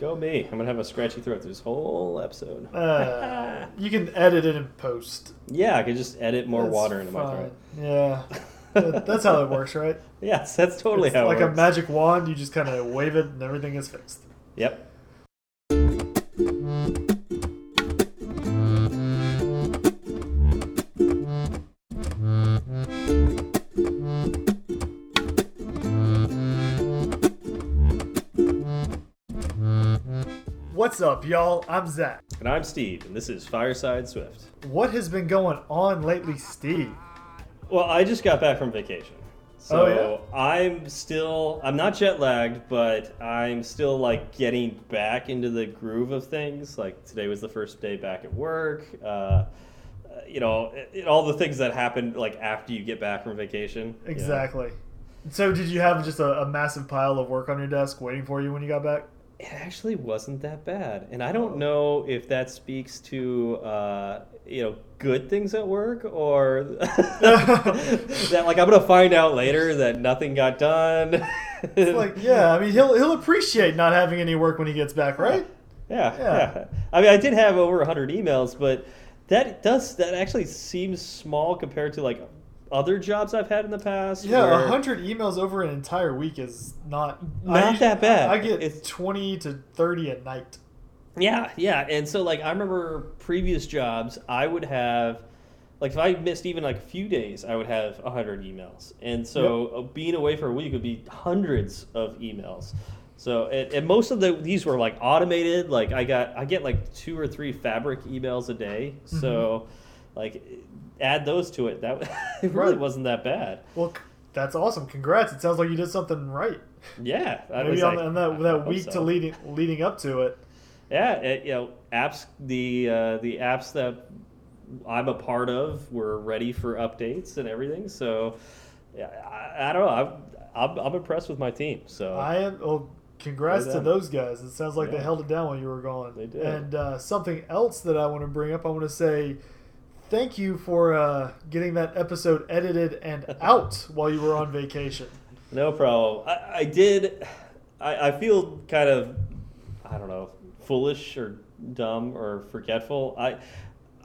Go me. I'm gonna have a scratchy throat through this whole episode. Uh, you can edit it in post. Yeah, I could just edit more That's water into my fine. throat. Yeah. That- That's how it works, right? Yes, that's totally how It's how like a magic wand, you just kind of wave it and everything is fixed. Yep. What's up, y'all? I'm Zach. And I'm Steve, and this is Fireside Swift. What has been going on lately, Steve? Well, I just got back from vacation. So Oh, I'm still I'm not jet lagged, but I'm still like getting back into the groove of things. Like today was the first day back at work. Uh, you know, it, it- all the things that happen like after you get back from vacation. you know. Exactly. So, did you have just a, a massive pile of work on your desk waiting for you when you got back? It actually wasn't that bad, and I Oh. don't know if that speaks to uh, you know good things at work or that like I'm gonna find out later that nothing got done. It's like, yeah, I mean, he'll he'll appreciate not having any work when he gets back, right? Yeah, Yeah. yeah. I mean, I did have over 100 emails, but that does that actually seems small compared to like other jobs I've had in the past. Yeah, a hundred emails over an entire week is not Not I, that bad. I get It's- twenty to thirty a night. Yeah, yeah. And so like I remember previous jobs, I would have like if I missed even like a few days, I would have 100 emails. And so uh being away for a week would be hundreds of emails. So and, and most of the these were like automated. Like I got I get like two or three fabric emails a day. So like add those to it. That it really Right. wasn't that bad. Well, that's awesome. Congrats! It sounds like you did something right. Yeah, I Maybe on, like, on that that week so. to leading leading up to it. Yeah, it, you know, apps the uh, the apps that I'm a part of were ready for updates and everything. So, yeah, I, I don't know. I'm, I'm I'm impressed with my team. So I am. Well, congrats to those guys. It sounds like they held it down while you were gone. They did. And uh, something else that I want to bring up, I want to say. Thank you for uh, getting that episode edited and out while you were on vacation. no problem. I, I did. I, I feel kind of I don't know foolish or dumb or forgetful. I.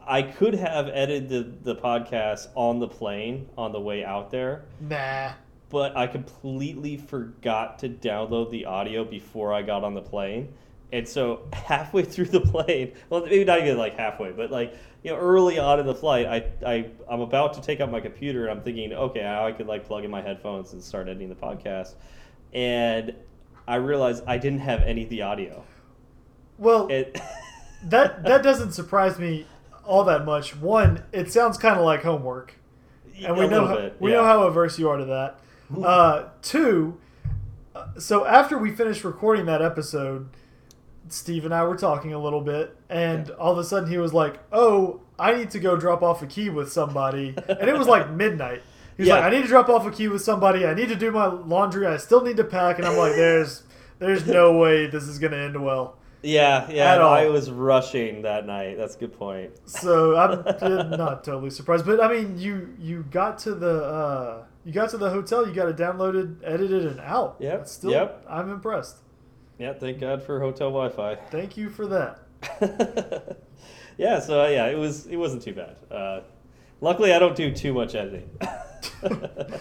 I could have edited the, the podcast on the plane on the way out there, Nah. but I completely forgot to download the audio before I got on the plane. And so halfway through the plane, well, maybe not even like halfway, but like you know, early on in the flight, I I I'm about to take out my computer and I'm thinking, okay, now I could like plug in my headphones and start editing the podcast, and I realized I didn't have any of the audio. Well, It that that doesn't surprise me all that much. One, it sounds kind of like homework, and we know how, bit, we know how averse you are to that. Uh, two, uh, so after we finished recording that episode, Steve and I were talking a little bit, and all of a sudden he was like, "Oh, I need to go drop off a key with somebody," and it was like midnight. He's Yeah. like, "I need to drop off a key with somebody. I need to do my laundry. I still need to pack," and I'm like, "There's." There's no way this is going to end well. Yeah, yeah. No, I was rushing that night. That's a good point. So I'm not totally surprised, but I mean, you you got to the uh, you got to the hotel, you got it downloaded, edited, and out. Yep, That's Still, yep. I'm impressed. Yeah, thank God for hotel Wi-Fi. Thank you for that. yeah, so uh, yeah, it was it wasn't too bad. Uh, luckily, I don't do too much editing.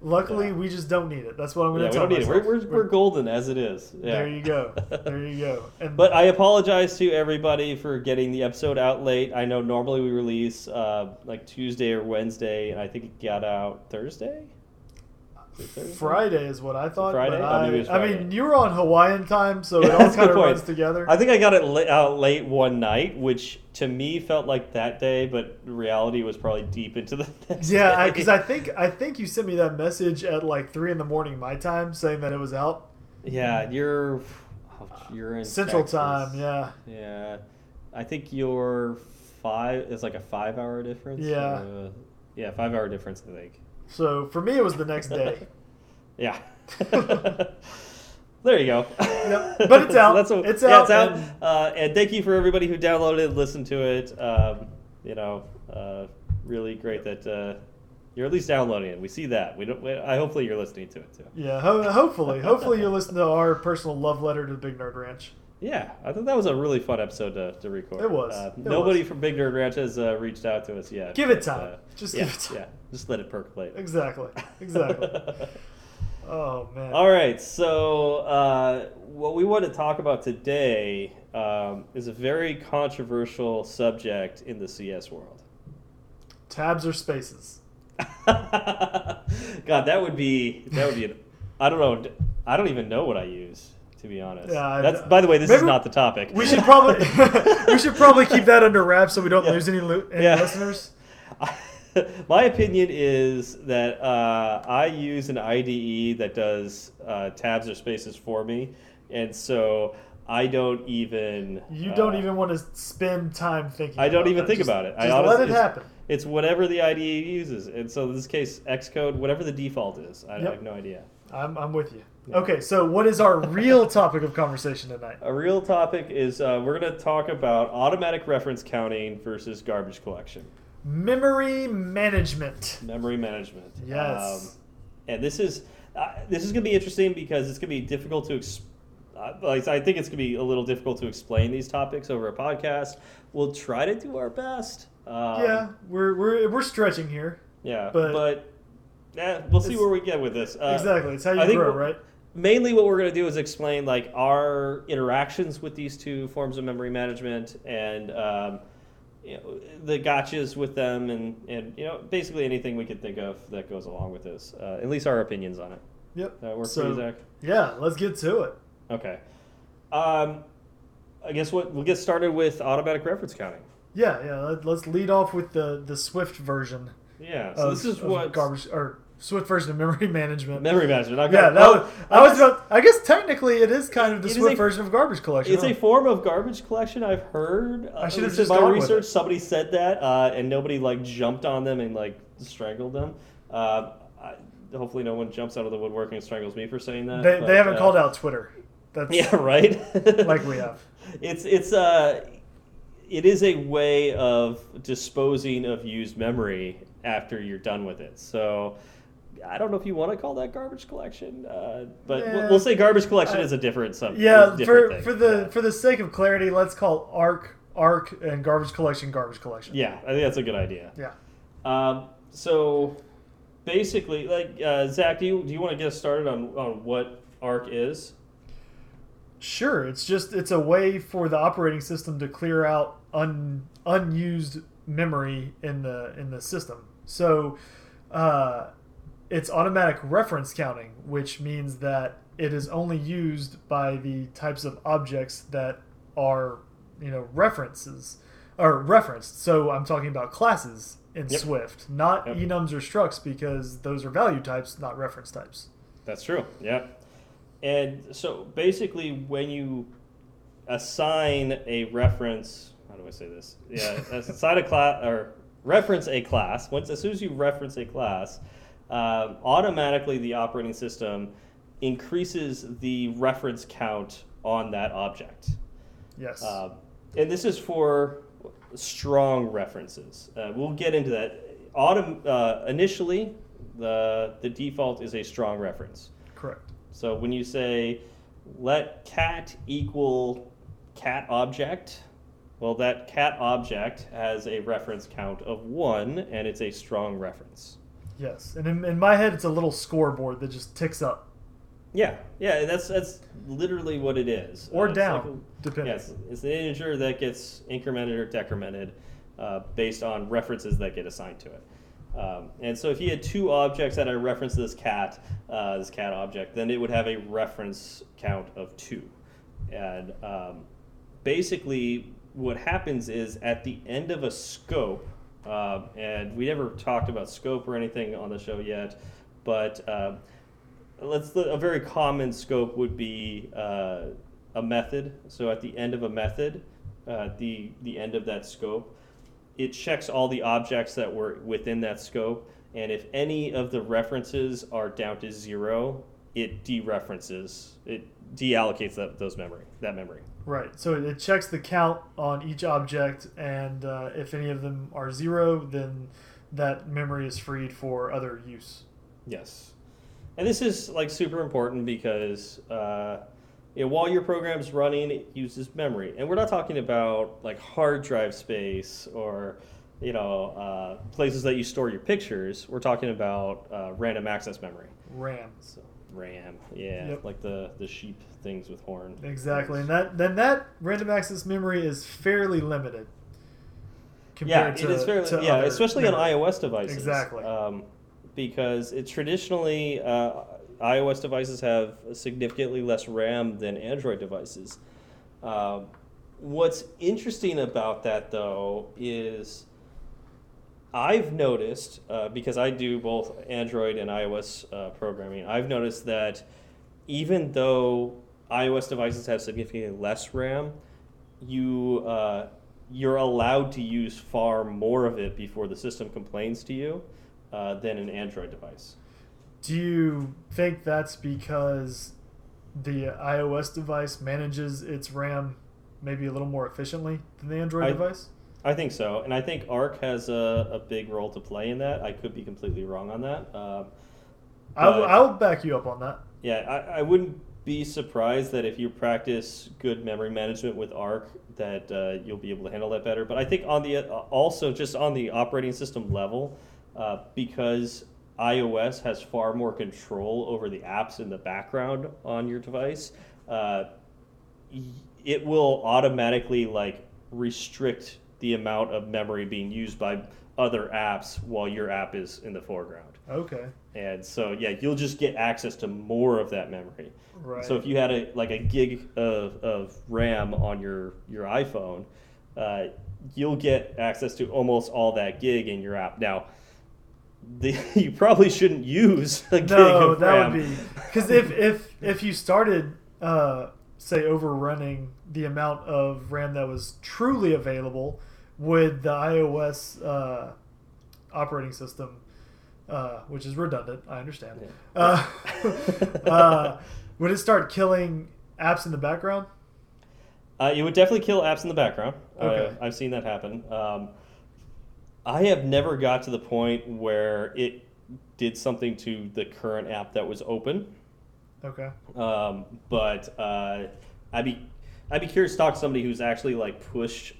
Luckily, Yeah. we just don't need it. That's what I'm going yeah, to we tell don't need it. We're, myself. we're, we're golden as it is. Yeah. There you go. There you go. And But I apologize to everybody for getting the episode out late. I know normally we release uh, like Tuesday or Wednesday, and I think it got out Thursday. Is it Thursday? Friday is what I thought. Friday? But Oh, I, was I mean, you were on Hawaiian time, so Yeah, it all kind of runs together. I think I got it out late one night, which to me felt like that day, but reality was probably deep into the next yeah, because I, think I think you sent me that message at like three in the morning my time, saying that it was out Yeah, you're oh, you're in Central Texas. Time. Yeah. Yeah, I think you're five. It's like a five-hour difference. Yeah. Uh, yeah, five-hour difference. I think. So for me, it was the next day. Yeah. there you go. Yep, but it's out. That's what, It's yeah, out, It's out. and- Uh, and thank you for everybody who downloaded, and listened to it. Um, you know, uh, really great that uh, You're at least downloading it. We see that. We don't. We, I hopefully you're listening to it too. Yeah, ho- hopefully, hopefully you listen to our personal love letter to the Big Nerd Ranch. Yeah, I thought that was a really fun episode to, to record. It was. Uh, It nobody was. from Big Nerd Ranch has uh, reached out to us yet. Give it but, time. uh, Just yeah, give it time. Yeah, just let it percolate. Exactly, exactly. oh man. All right, so uh, what we want to talk about today um, is a very controversial subject in the CS world. Tabs or spaces? God, that would be that would be. An, I don't know. I don't even know what I use to be honest. Yeah, That's by the way, this is not the topic. We should probably we should probably keep that under wraps so we don't Yeah. lose any, lo- any Yeah. listeners. My opinion is that uh, I use an IDE that does uh, tabs or spaces for me, and so I don't even. You don't uh, even want to spend time thinking. I don't even that. think Just- about it. I Just honestly, let it it's- happen. It's whatever the IDE uses, and so in this case, Xcode, whatever the default is. I, I have no idea. I'm, I'm with you. Yeah. Okay, so what is our real topic of conversation tonight? A real topic is uh, we're going to talk about automatic reference counting versus garbage collection, Memory management. memory management. Yes. Um, and this is uh, this is going to be interesting because it's going to be difficult to. Ex- uh, I think it's going to be a little difficult to explain these topics over a podcast. We'll try to do our best. Um, yeah, we're, we're we're stretching here. Yeah. but- But, eh, we'll see where we get with this. Uh, exactly. It's how you I think grow, right? mainly what we're going to do is explain like our interactions with these two forms of memory management and um, you know, the gotchas with them and, and you know basically anything we could think of that goes along with this uh, at least our opinions on it Yep. that works So- for you zach Yeah, let's get to it. okay um, i guess what we'll get started with automatic reference counting Yeah, yeah. Let, let's lead off with the the Swift version. yeah so of, this is what garbage or Swift version of memory management. memory management yeah, that oh, was, I was about, I guess technically it is kind of the Swift a- version of garbage collection. It's huh? a form of garbage collection. I've heard. I should have Uh, just my research. Somebody said that, uh, and nobody like jumped on them and like strangled them. Uh, I, hopefully, no one jumps out of the woodwork and strangles me for saying that. they, but, they haven't uh, called out Twitter. That's Yeah, right. like we have. It's it's uh, it is a way of disposing of used memory after you're done with it. So. I don't know if you want to call that garbage collection, uh, but we'll, we'll say garbage collection I- is a different subject. Yeah, for for the for the sake of clarity, let's call arc arc and garbage collection garbage collection. yeah, I think that's a good idea. Yeah. Um, so basically, like uh, Zach, do you do you want to get us started on, on what ARC is? Sure, it's just it's a way for the operating system to clear out un, unused memory in the in the system. So uh, it's automatic reference counting, which means that it is only used by the types of objects that are you know references or referenced. So I'm talking about classes in Yep. Swift, not Yep. enums or structs, because those are value types, not reference types. That's true. Yeah. And so basically, when you assign a reference, how do I say this? Yeah, assign a class or reference a class. Once as soon as you reference a class, um, automatically the operating system increases the reference count on that object. Yes. Um, and this is for strong references. Uh, we'll get into that. Autom- uh, initially, the the default is a strong reference. Correct. So when you say let cat equal cat object, well, that cat object has a reference count of one, and it's a strong reference. Yes, and in, in my head, it's a little scoreboard that just ticks up Yeah, yeah, that's that's literally what it is. or Uh, down, like a- depending. Yes, it's an integer that gets incremented or decremented uh, based on references that get assigned to it. Um, and so if you had two objects that I reference this cat, uh, this cat object, then it would have a reference count of two. And um, basically, what happens is at the end of a scope, um, and we never talked about scope or anything on the show yet, but um, let's a very common scope would be uh, a method. So at the end of a method, uh, the the end of that scope, it checks all the objects that were within that scope, and if any of the references are down to zero, it dereferences, it deallocates that those memory that memory. Right. So it checks the count on each object, and uh, if any of them are zero, then that memory is freed for other use. Yes. And this is like super important because uh, you know, while your program's running, it uses memory. And we're not talking about like hard drive space or you know uh, places that you store your pictures. We're talking about uh, random access memory. RAM. So RAM, yeah, Yep. like the the sheep things with horn. Exactly, and that then that random access memory is fairly limited. Yeah, compared it is to- fairly to yeah, especially on iOS devices. Exactly. Um, because it traditionally uh, iOS devices have significantly less RAM than Android devices. Um, what's interesting about that though is I've noticed uh, because I do both Android and iOS uh, programming. I've noticed that even though iOS devices have significantly less RAM, you uh, you're allowed to use far more of it before the system complains to you uh, than an Android device. Do you think that's because the iOS device manages its RAM maybe a little more efficiently than the Android I- device? I think so, and I think Arc has a, a big role to play in that. I could be completely wrong on that. Um, I will I'll back you up on that. Yeah, I, I wouldn't be surprised that if you practice good memory management with Arc, that uh, you'll be able to handle that better. But I think on the uh, also just on the operating system level, uh, because iOS has far more control over the apps in the background on your device, uh, it will automatically like restrict the amount of memory being used by other apps while your app is in the foreground. Okay. And so, yeah, you'll just get access to more of that memory. Right. So if you had a like a gig of, of RAM on your your iPhone, uh, you'll get access to almost all that gig in your app. Now, the, you probably shouldn't use a gig no, of that RAM. would be because if if if you started uh, say overrunning the amount of RAM that was truly available with the iOS uh, operating system, uh, which is redundant, I understand. Yeah. Uh, uh, would it start killing apps in the background? Uh, it would definitely kill apps in the background. Okay. Uh, I've seen that happen. Um, I have never got to the point where it did something to the current app that was open. Okay. Um, but uh, I'd be I'd be curious to talk to somebody who's actually like pushed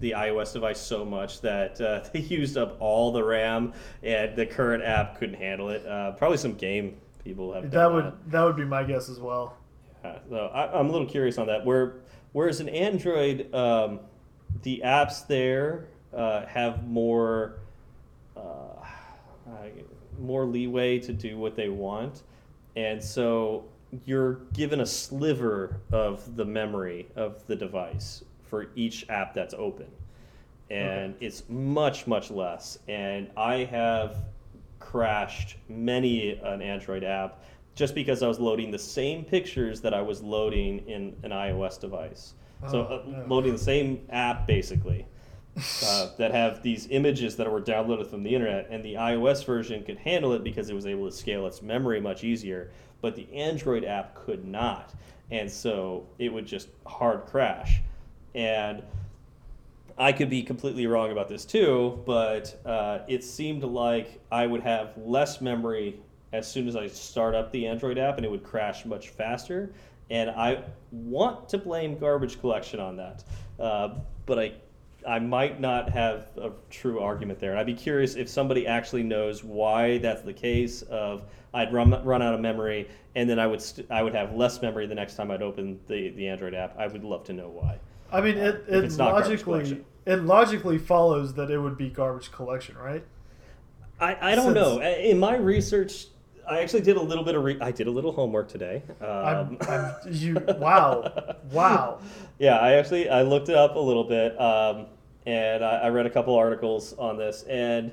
the iOS device so much that uh, they used up all the RAM and the current app couldn't handle it. Uh, probably some game people have done That would that would be my guess as well. yeah, so I, I'm a little curious on that. Where, whereas in Android, um, the apps there uh, have more uh, more leeway to do what they want, and so you're given a sliver of the memory of the device for each app that's open, and it's much much less. And I have crashed many an Android app just because I was loading the same pictures that I was loading in an iOS device. so Oh, uh, no. loading the same app basically uh, that have these images that were downloaded from the internet, and the iOS version could handle it because it was able to scale its memory much easier, but the Android app could not, and so it would just hard crash. And I could be completely wrong about this too, but uh, it seemed like I would have less memory as soon as I start up the Android app, and it would crash much faster. And I want to blame garbage collection on that, uh, but I, I might not have a true argument there. And I'd be curious if somebody actually knows why that's the case. Of I'd run run out of memory, and then I would st- I would have less memory the next time I'd open the the Android app. I would love to know why. I mean, it, If it it's not logically it logically follows that it would be garbage collection, right? I, I don't Since- know. In my research, I actually did a little bit of re- I did a little homework today. Um, I'm, I'm you. Wow, wow. yeah, I actually I looked it up a little bit, um, and I, I read a couple articles on this, and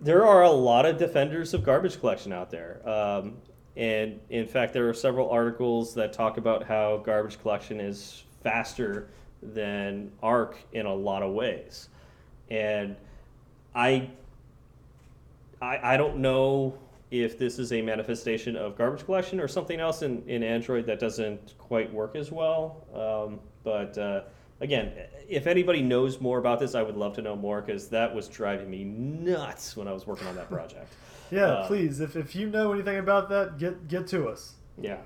there are a lot of defenders of garbage collection out there. Um, and in fact, there are several articles that talk about how garbage collection is faster than ARC in a lot of ways. And I I, I don't know if this is a manifestation of garbage collection or something else in, in Android that doesn't quite work as well. Um, but uh, again, if anybody knows more about this, I would love to know more because that was driving me nuts when I was working on that project. Yeah, Uh, please. If, if you know anything about that, get get to us. Yeah.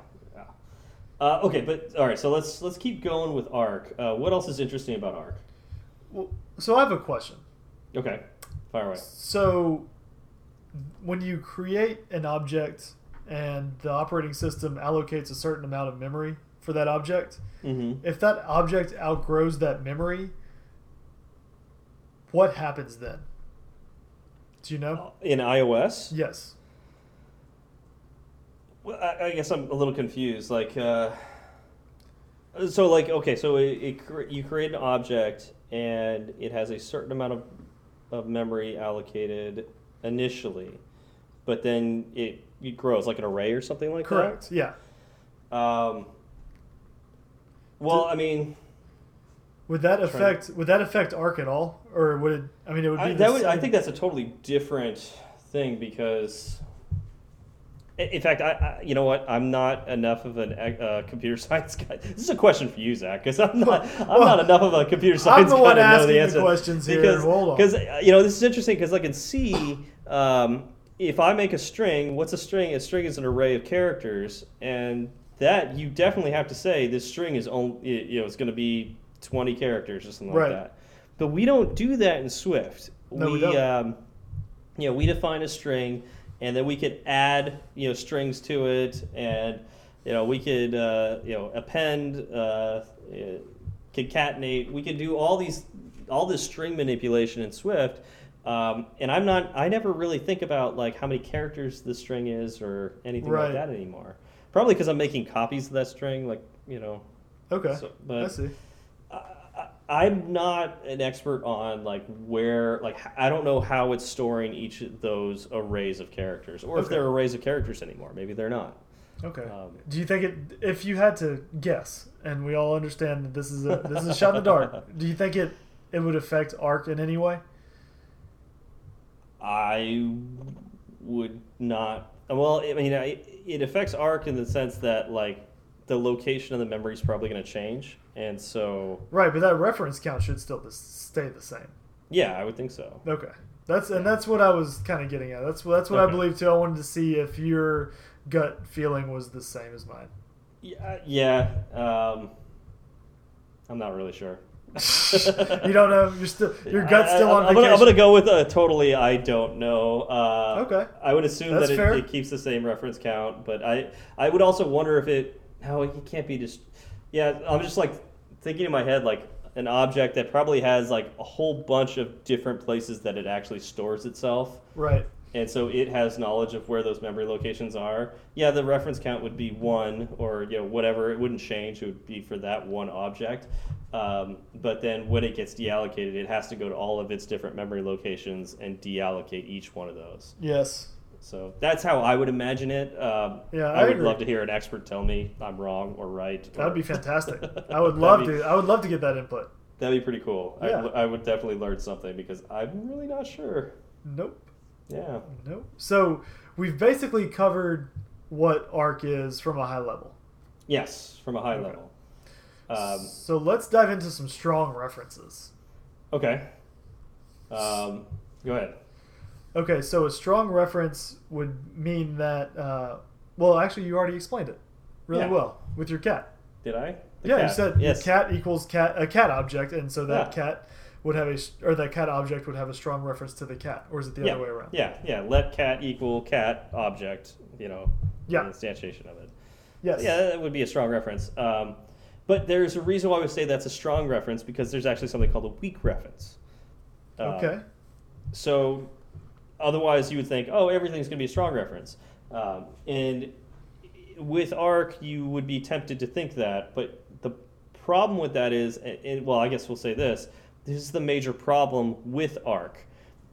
Uh, okay, but all right. So let's let's keep going with Arc. Uh, what else is interesting about Arc? Well, so I have a question. Okay, fire away. So when you create an object and the operating system allocates a certain amount of memory for that object, Mm-hmm. if that object outgrows that memory, what happens then? Do you know? In iOS, Yes. Well, I, I guess I'm a little confused. Like, uh, so like, okay, so it, it cre- you create an object and it has a certain amount of of memory allocated initially, but then it it grows like an array or something like that. Correct. Yeah. Um, well, I mean, Would that affect would that affect Arc at all, or would it? I mean, it would be. I, that would, I think that's a totally different thing because, in fact, I, I you know what? I'm not enough of an uh, computer science guy. This is a question for you, Zach, because I'm not. I'm Well, not enough of a computer science the guy to know the the answer. questions here. Because, on. because you know this is interesting because like in C, um, if I make a string, what's a string? A string is an array of characters, and that you definitely have to say this string is only you know it's going to be 20 characters or something Right. like that. But we don't do that in Swift. No, we don't. um, you know, we define a string, and then we could add you know strings to it, and you know we could uh, you know append, uh, concatenate. We could do all these all this string manipulation in Swift. Um, and I'm not. I never really think about like how many characters the string is or anything Right. like that anymore. Probably because I'm making copies of that string, like you know. Okay. So, I but see. I, I- I'm not an expert on like where like I don't know how it's storing each of those arrays of characters, or if Okay. they're arrays of characters anymore. Maybe they're not. Okay. Um, Do you think it? If you had to guess, and we all understand that this is a this is a shot in the dark, do you think it it would affect Arc in any way? I would not. Well, I mean, I, it affects Arc in the sense that like the location of the memory is probably going to change, and so Right, but that reference count should still stay the same. yeah, I would think so. Okay. That's and that's what I was kind of getting at. That's that's what I believe too. I wanted to see if your gut feeling was the same as mine. Yeah, yeah. Um, I'm not really sure. you don't know. You're still your gut's still I, on I'm gonna, I'm gonna go with a totally I don't know. Uh, Okay. I would assume That's that it, it keeps the same reference count, but I I would also wonder if it how it can't be just yeah. I'm just like thinking in my head like an object that probably has like a whole bunch of different places that it actually stores itself. Right. And so it has knowledge of where those memory locations are. Yeah, the reference count would be one, or you know whatever. It wouldn't change. It would be for that one object. Um, but then when it gets deallocated, it has to go to all of its different memory locations and deallocate each one of those. Yes. So that's how I would imagine it. Um, Yeah, I, I would agree. love to hear an expert tell me I'm wrong or right. That would be fantastic. I would That'd love be- to. I would love to get that input. That'd be pretty cool. Yeah. I, I would definitely learn something because I'm really not sure. Nope. Yeah. Nope. So we've basically covered what Arc is from a high level. Yes, from a high Okay. level. Um, so let's dive into some strong references. Okay. Um, go ahead. Okay, so a strong reference would mean that. Uh, well, actually, you already explained it really Yeah. well with your cat. Did I? The yeah, you said yes. cat equals cat a cat object, and so that Yeah. cat would have a or that cat object would have a strong reference to the cat, or is it the yeah. other way around? Yeah, yeah. Let cat equal cat object. You know. Yeah. Instantiation of it. Yes. Yeah, that would be a strong reference. Um, but there's a reason why we say that's a strong reference because there's actually something called a weak reference. Um, Okay. So otherwise, you would think, oh, everything's going to be a strong reference. Um, and with ARC, you would be tempted to think that. But the problem with that is, and, and- well, I guess we'll say this this is the major problem with ARC,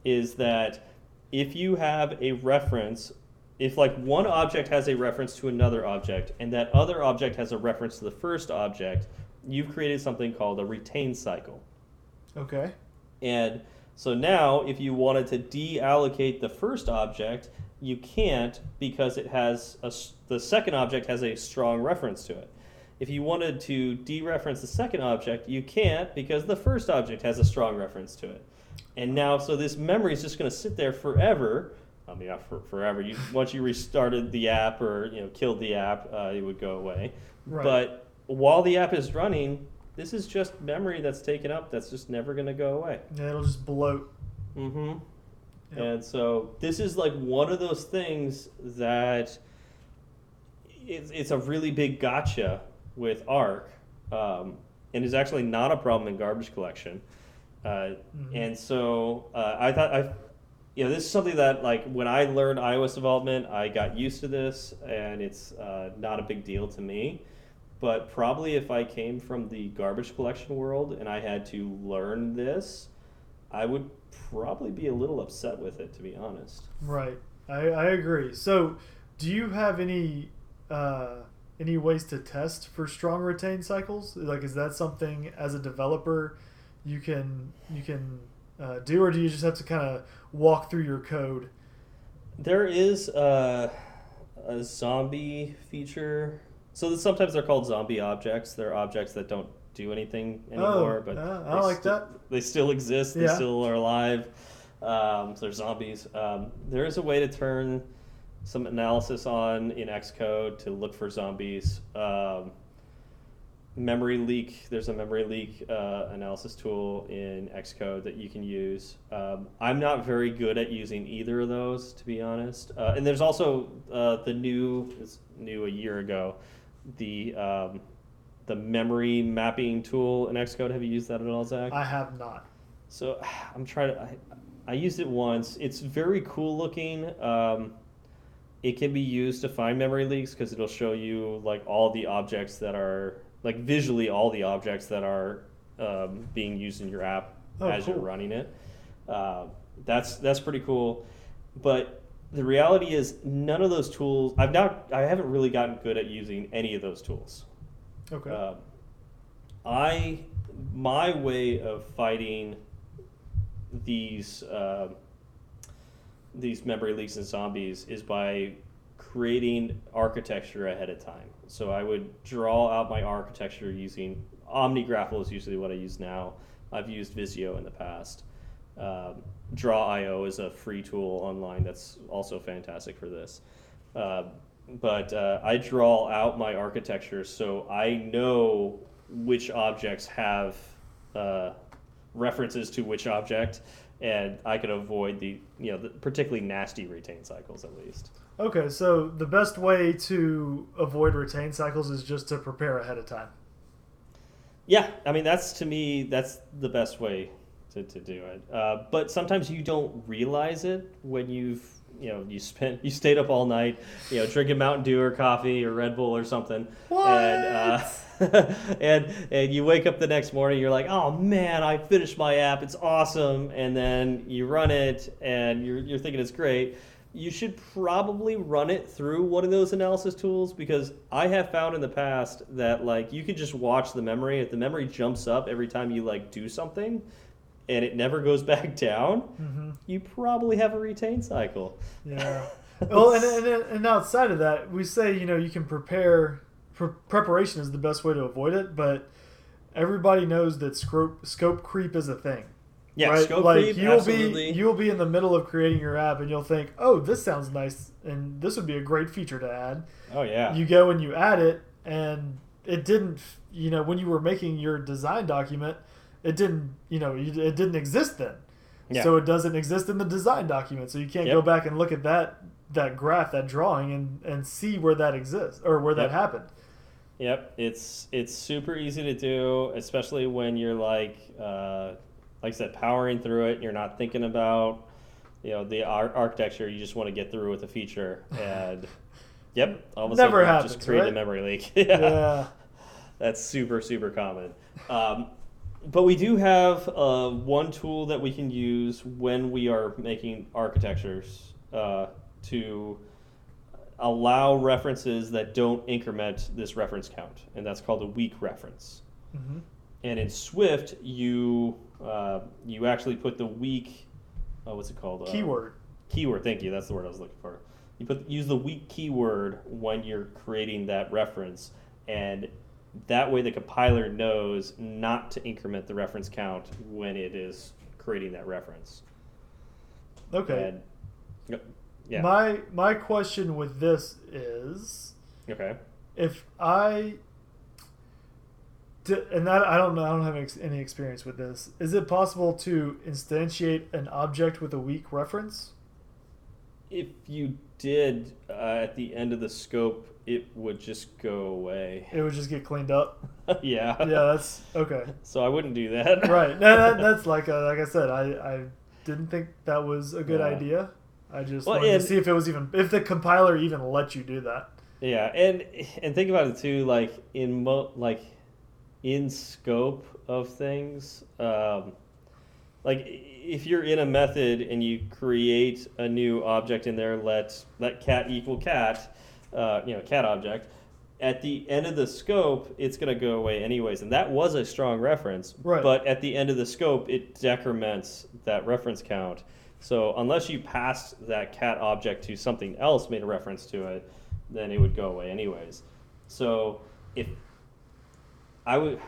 is that if you have a reference, if like one object has a reference to another object, and that other object has a reference to the first object, you've created something called a retain cycle. Okay. And so now, if you wanted to deallocate the first object, you can't because it has a the second object has a strong reference to it. If you wanted to dereference the second object, you can't because the first object has a strong reference to it. And now, so this memory is just going to sit there forever. I mean, not for, forever. You once you restarted the app or you know killed the app, uh, it would go away. Right. But while the app is running, this is just memory that's taken up. That's just never going to go away. Yeah, it'll just bloat. Mm-hmm. Yep. And so this is like one of those things that it's, it's a really big gotcha with Arc, um, and is actually not a problem in garbage collection. Uh, Mhm. And so uh, I thought I, you know, this is something that like when I learned iOS development, I got used to this, and it's uh, not a big deal to me. But probably if I came from the garbage collection world and I had to learn this, I would probably be a little upset with it, to be honest. Right. I, I agree. So, do you have any uh, any ways to test for strong retain cycles? Like, is that something as a developer you can you can uh, do, or do you just have to kind of walk through your code? There is a, a zombie feature. So sometimes they're called zombie objects. They're objects that don't do anything anymore, but yeah, I they like sti- that. They still exist. They Yeah. still are alive. Um, so they're zombies. Um, there is a way to turn some analysis on in Xcode to look for zombies. Um, memory leak. There's a memory leak uh, analysis tool in Xcode that you can use. Um, I'm not very good at using either of those, to be honest. Uh, and there's also uh, the new, it's new a year ago, the um, the memory mapping tool in Xcode. Have you used that at all, Zach? I have not. So I'm trying to. I, I used it once. It's very cool looking. Um, it can be used to find memory leaks because it'll show you like all the objects that are like visually all the objects that are um, being used in your app Oh, as you're running it. Uh, that's that's pretty cool. But the reality is none of those tools. I've not. I haven't really gotten good at using any of those tools. Okay. Um, I my way of fighting these um these memory leaks and zombies is by creating architecture ahead of time. So I would draw out my architecture using OmniGraffle is usually what I use now. I've used Visio in the past. Um, Draw.io is a free tool online that's also fantastic for this. Uh, but uh, I draw out my architecture so I know which objects have uh, references to which object, and I can avoid the you know the particularly nasty retain cycles at least. okay. So the best way to avoid retain cycles is just to prepare ahead of time. Yeah, I mean that's to me that's the best way to, to do it. Uh, but sometimes you don't realize it when you've you know you spent you stayed up all night, you know drinking Mountain Dew or coffee or Red Bull or something, and uh, and and you wake up the next morning you're like oh man I finished my app it's awesome and then you run it and you're you're thinking it's great. You should probably run it through one of those analysis tools because I have found in the past that like you could just watch the memory. If the memory jumps up every time you like do something, and it never goes back down, hmm you probably have a retain cycle. Yeah. well, and, and and outside of that, we say you know you can prepare. Pre- preparation is the best way to avoid it, but everybody knows that scope scope creep is a thing. Yeah, right? scope like creep, you'll absolutely. be you'll be in the middle of creating your app and you'll think, oh, this sounds nice, and this would be a great feature to add. oh yeah. You go and you add it, and it didn't. You know, when you were making your design document, it didn't. You know, it didn't exist then. Yeah. So it doesn't exist in the design document. So you can't Yep. go back and look at that that graph, that drawing, and and see where that exists or where that happened. Yep, it's it's super easy to do, especially when you're like, uh, like I said, powering through it. You're not thinking about, you know, the ar- architecture. You just want to get through with the feature, and yep, all of a Never sudden happens, just create a memory leak. Yeah. That's super, super common. Um, but we do have uh, one tool that we can use when we are making architectures uh, to allow references that don't increment this reference count, and that's called a weak reference. hmm And in Swift, you uh, you actually put the weak, oh, what's it called? Uh, Keyword. keyword. Thank you. That's the word I was looking for. You put use the weak keyword when you're creating that reference, and that way the compiler knows not to increment the reference count when it is creating that reference. Okay. And, yeah. My my question with this is okay. if I and that I don't know I don't have any experience with this. Is it possible to instantiate an object with a weak reference? If you did uh, at the end of the scope, it would just go away. It would just get cleaned up. yeah. Yeah, that's okay. So I wouldn't do that. Right. No, that, that's like uh like I said. I I didn't think that was a good Yeah. idea. I just Well, wanted and- to see if it was even if the compiler even let you do that. Yeah, and and think about it too, like in mo- like in scope of things, um, like if you're in a method and you create a new object in there, let let cat equal cat, uh, you know, cat object. At the end of the scope, it's going to go away anyways, and that was a strong reference. Right. But at the end of the scope, it decrements that reference count. So unless you passed that cat object to something else, made a reference to it, then it would go away anyways. So if I would,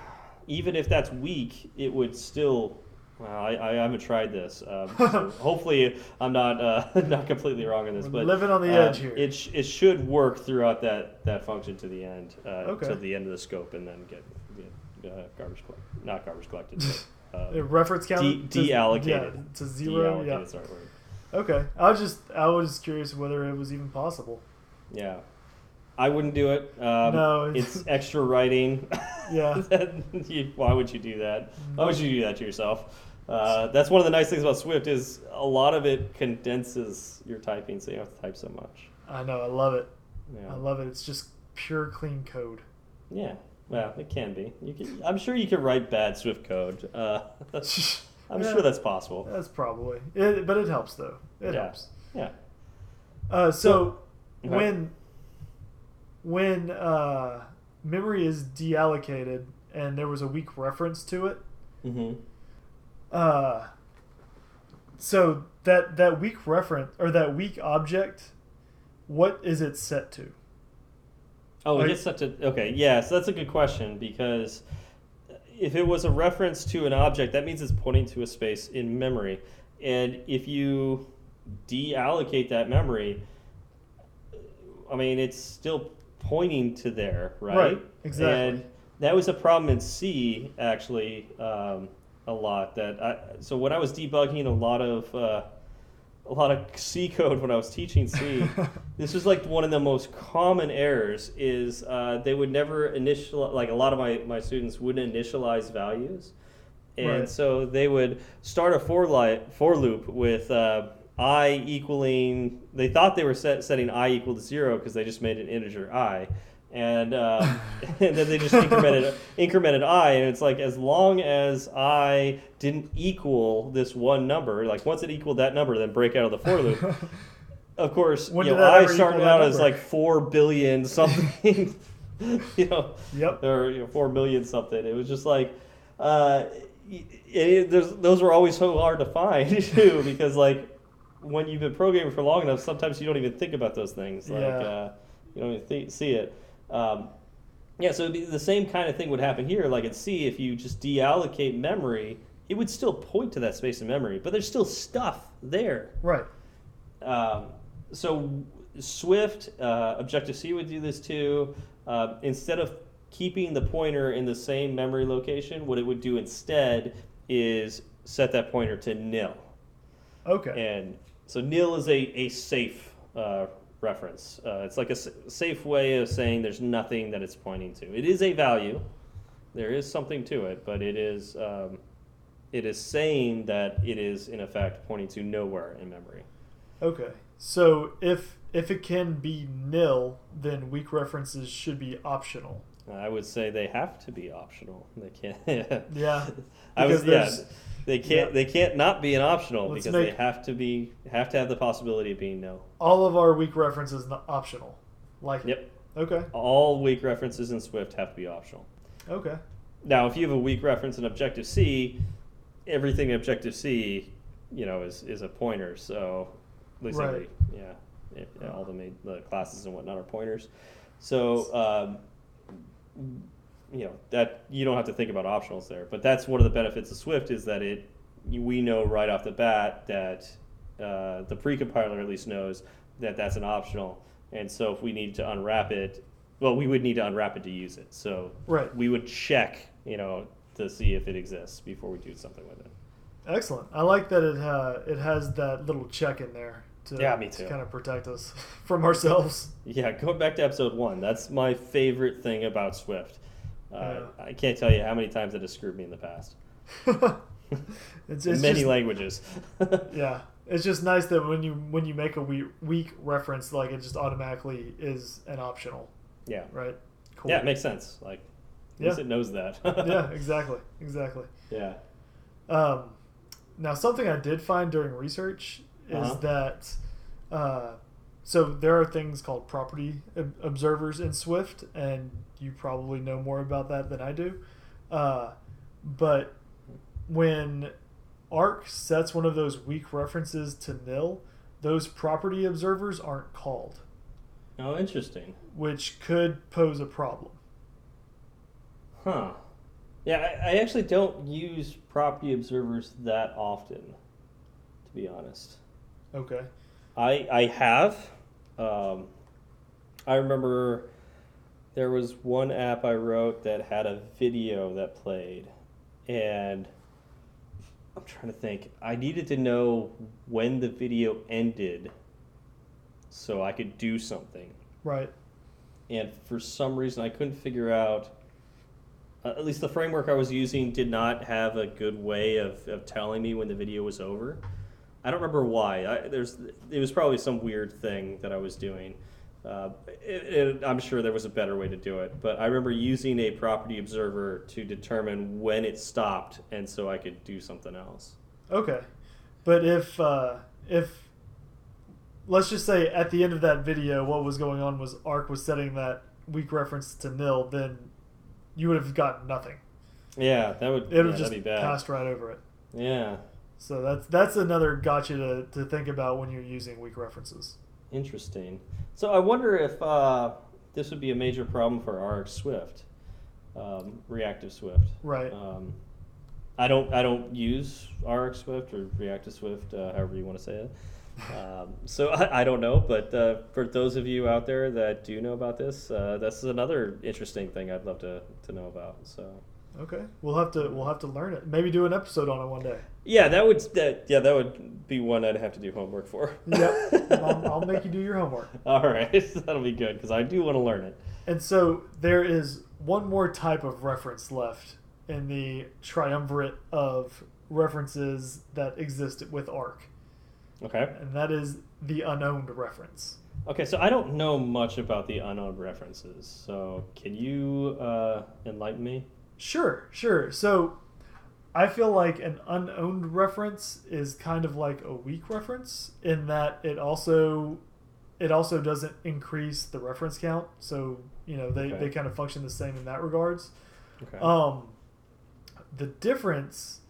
even if that's weak, it would still. Well, I, I haven't tried this. Um, so hopefully, I'm not uh, not completely wrong on this. We're But living on the uh, edge here. It sh- it should work throughout that that function to the end, uh, Okay. to the end of the scope, and then get get uh, garbage collect, not garbage collected, but, um, reference count de- deallocated. yeah, to zero. Yeah. sorry. Okay. I was just I was just curious whether it was even possible. Yeah. I wouldn't do it. Um, No, it's it's- extra writing. Yeah. Why would you do that? Why would you do that to yourself? Uh, that's one of the nice things about Swift is a lot of it condenses your typing, so you don't have to type so much. I know. I love it. Yeah. I love it. It's just pure clean code. Yeah. Well, it can be. You can, I'm sure you can write bad Swift code. Uh, I'm Yeah. sure that's possible. That's probably it, but it helps though. It Yeah. helps. Yeah. Uh, so Okay. when when uh, memory is deallocated and there was a weak reference to it, hmm uh, so that that weak reference or that weak object, what is it set to? Oh, Like- it gets such a okay. Yeah, so that's a good question because if it was a reference to an object, that means it's pointing to a space in memory, and if you deallocate that memory, I mean, it's still pointing to there, right? Right, exactly. And that was a problem in C actually um, a lot. That I, so when I was debugging a lot of uh, a lot of C code when I was teaching C. This was like one of the most common errors is uh, they would never initial like a lot of my, my students wouldn't initialize values. And Right. so they would start a for, li- for loop with uh, i equaling, they thought they were set, setting i equal to zero because they just made an integer i. And, um, and then they just incremented, incremented i, and it's like as long as i didn't equal this one number, like once it equaled that number, then break out of the for loop of course, When you know, I started out as like four billion something, you know, Yep. or you know, four million something. It was just like, uh, it, there's, those were always so hard to find too, because like when you've been programming for long enough, sometimes you don't even think about those things. Like Yeah. uh, you don't even think, see it. Um, yeah, so be the same kind of thing would happen here. Like at C, if you just deallocate memory, it would still point to that space in memory, but there's still stuff there. Right. Um, so Swift, uh, Objective C would do this too. Uh, instead of keeping the pointer in the same memory location, what it would do instead is set that pointer to nil. Okay. And so nil is a, a safe uh, reference. Uh, it's like a s- safe way of saying there's nothing that it's pointing to. It is a value. There is something to it, but it is um, it is saying that it is in effect pointing to nowhere in memory. Okay. So if if it can be nil, then weak references should be optional. I would say they have to be optional. They can't. Yeah. I was yeah. They can't. yeah. They can't not be an optional Let's because make- they have to be. Have to have the possibility of being no. All of our weak references not optional. Like Yep. Okay. All weak references in Swift have to be optional. Okay. Now, if you have a weak reference in Objective C, everything in Objective C, you know, is, is a pointer. So, at least Right. every, yeah, it, all the main, the classes and whatnot are pointers. So, um, you know that you don't have to think about optionals there. But that's one of the benefits of Swift is that it we know right off the bat that uh, the precompiler at least knows that that's an optional, and so if we need to unwrap it, well, we would need to unwrap it to use it. So Right. we would check, you know, to see if it exists before we do something with it. Excellent. I like that it uh, it has that little check in there to, Yeah, me to too. kind of protect us from ourselves. Yeah, going back to episode one, that's my favorite thing about Swift. Uh, Yeah. I can't tell you how many times it has screwed me in the past. it's, In it's many just, languages. yeah. It's just nice that when you when you make a weak, weak reference, like it just automatically is an optional, yeah. right? Cool. Yeah, it makes sense. Like, Yeah. it knows that. yeah, exactly, exactly. Yeah. Um, now, something I did find during research is Uh-huh. that uh, so there are things called property ob- observers in Swift, and you probably know more about that than I do. Uh, but when Arc sets one of those weak references to nil, those property observers aren't called, Oh, interesting. which could pose a problem. Huh. Yeah, I, I actually don't use property observers that often, to be honest. Okay. I I have. Um, I remember there was one app I wrote that had a video that played, and I'm trying to think. I needed to know when the video ended, so I could do something. Right. And for some reason, I couldn't figure out. Uh, at least the framework I was using did not have a good way of, of telling me when the video was over. I don't remember why. I, there's it was probably some weird thing that I was doing. Uh, it, it, I'm sure there was a better way to do it, but I remember using a property observer to determine when it stopped, and so I could do something else. Okay, but if uh, if let's just say at the end of that video, what was going on was Arc was setting that weak reference to nil, then you would have gotten nothing. Yeah, that would It would yeah, just be bad. passed right over it. Yeah, So that's that's another gotcha to, to think about when you're using weak references. Interesting. So I wonder if uh, this would be a major problem for RX Swift, um, reactive Swift. Right. Um, I don't I don't use RX Swift or reactive Swift, uh, however you want to say it. Um, so I, I don't know, but uh, for those of you out there that do know about this, uh, this is another interesting thing I'd love to, to know about. So Okay. We'll have to we'll have to learn it. Maybe do an episode on it one day. yeah, that would that yeah that would be one I'd have to do homework for. Yep. I'll, I'll make you do your homework. All right, that'll be good because I do want to learn it. And so there is one more type of reference left in the triumvirate of references that exist with ARC, Okay. and that is the unowned reference. Okay, so I don't know much about the unowned references. So can you uh, enlighten me? Sure, sure. So I feel like an unowned reference is kind of like a weak reference in that it also it also doesn't increase the reference count. So, you know, they, Okay. they kind of function the same in that regards. Okay. Um, the difference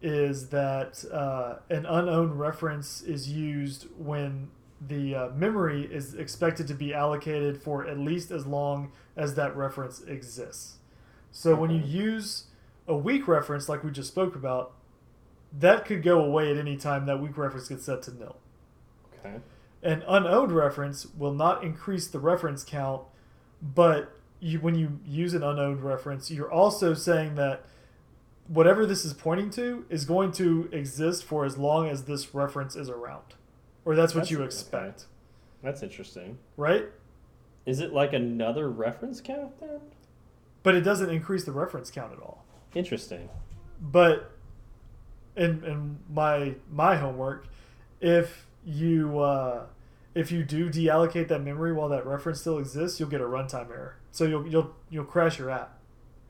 is that uh, an unowned reference is used when the uh, memory is expected to be allocated for at least as long as that reference exists. So when you use a weak reference, like we just spoke about, that could go away at any time that weak reference gets set to nil. okay. An unowned reference will not increase the reference count, but you, when you use an unowned reference, you're also saying that whatever this is pointing to is going to exist for as long as this reference is around. Or that's what That's- you okay. expect, That's interesting. right? Is it like another reference count then? But it doesn't increase the reference count at all. Interesting. But in in my my homework, if you uh, if you do deallocate that memory while that reference still exists, you'll get a runtime error. So you'll you'll you'll crash your app.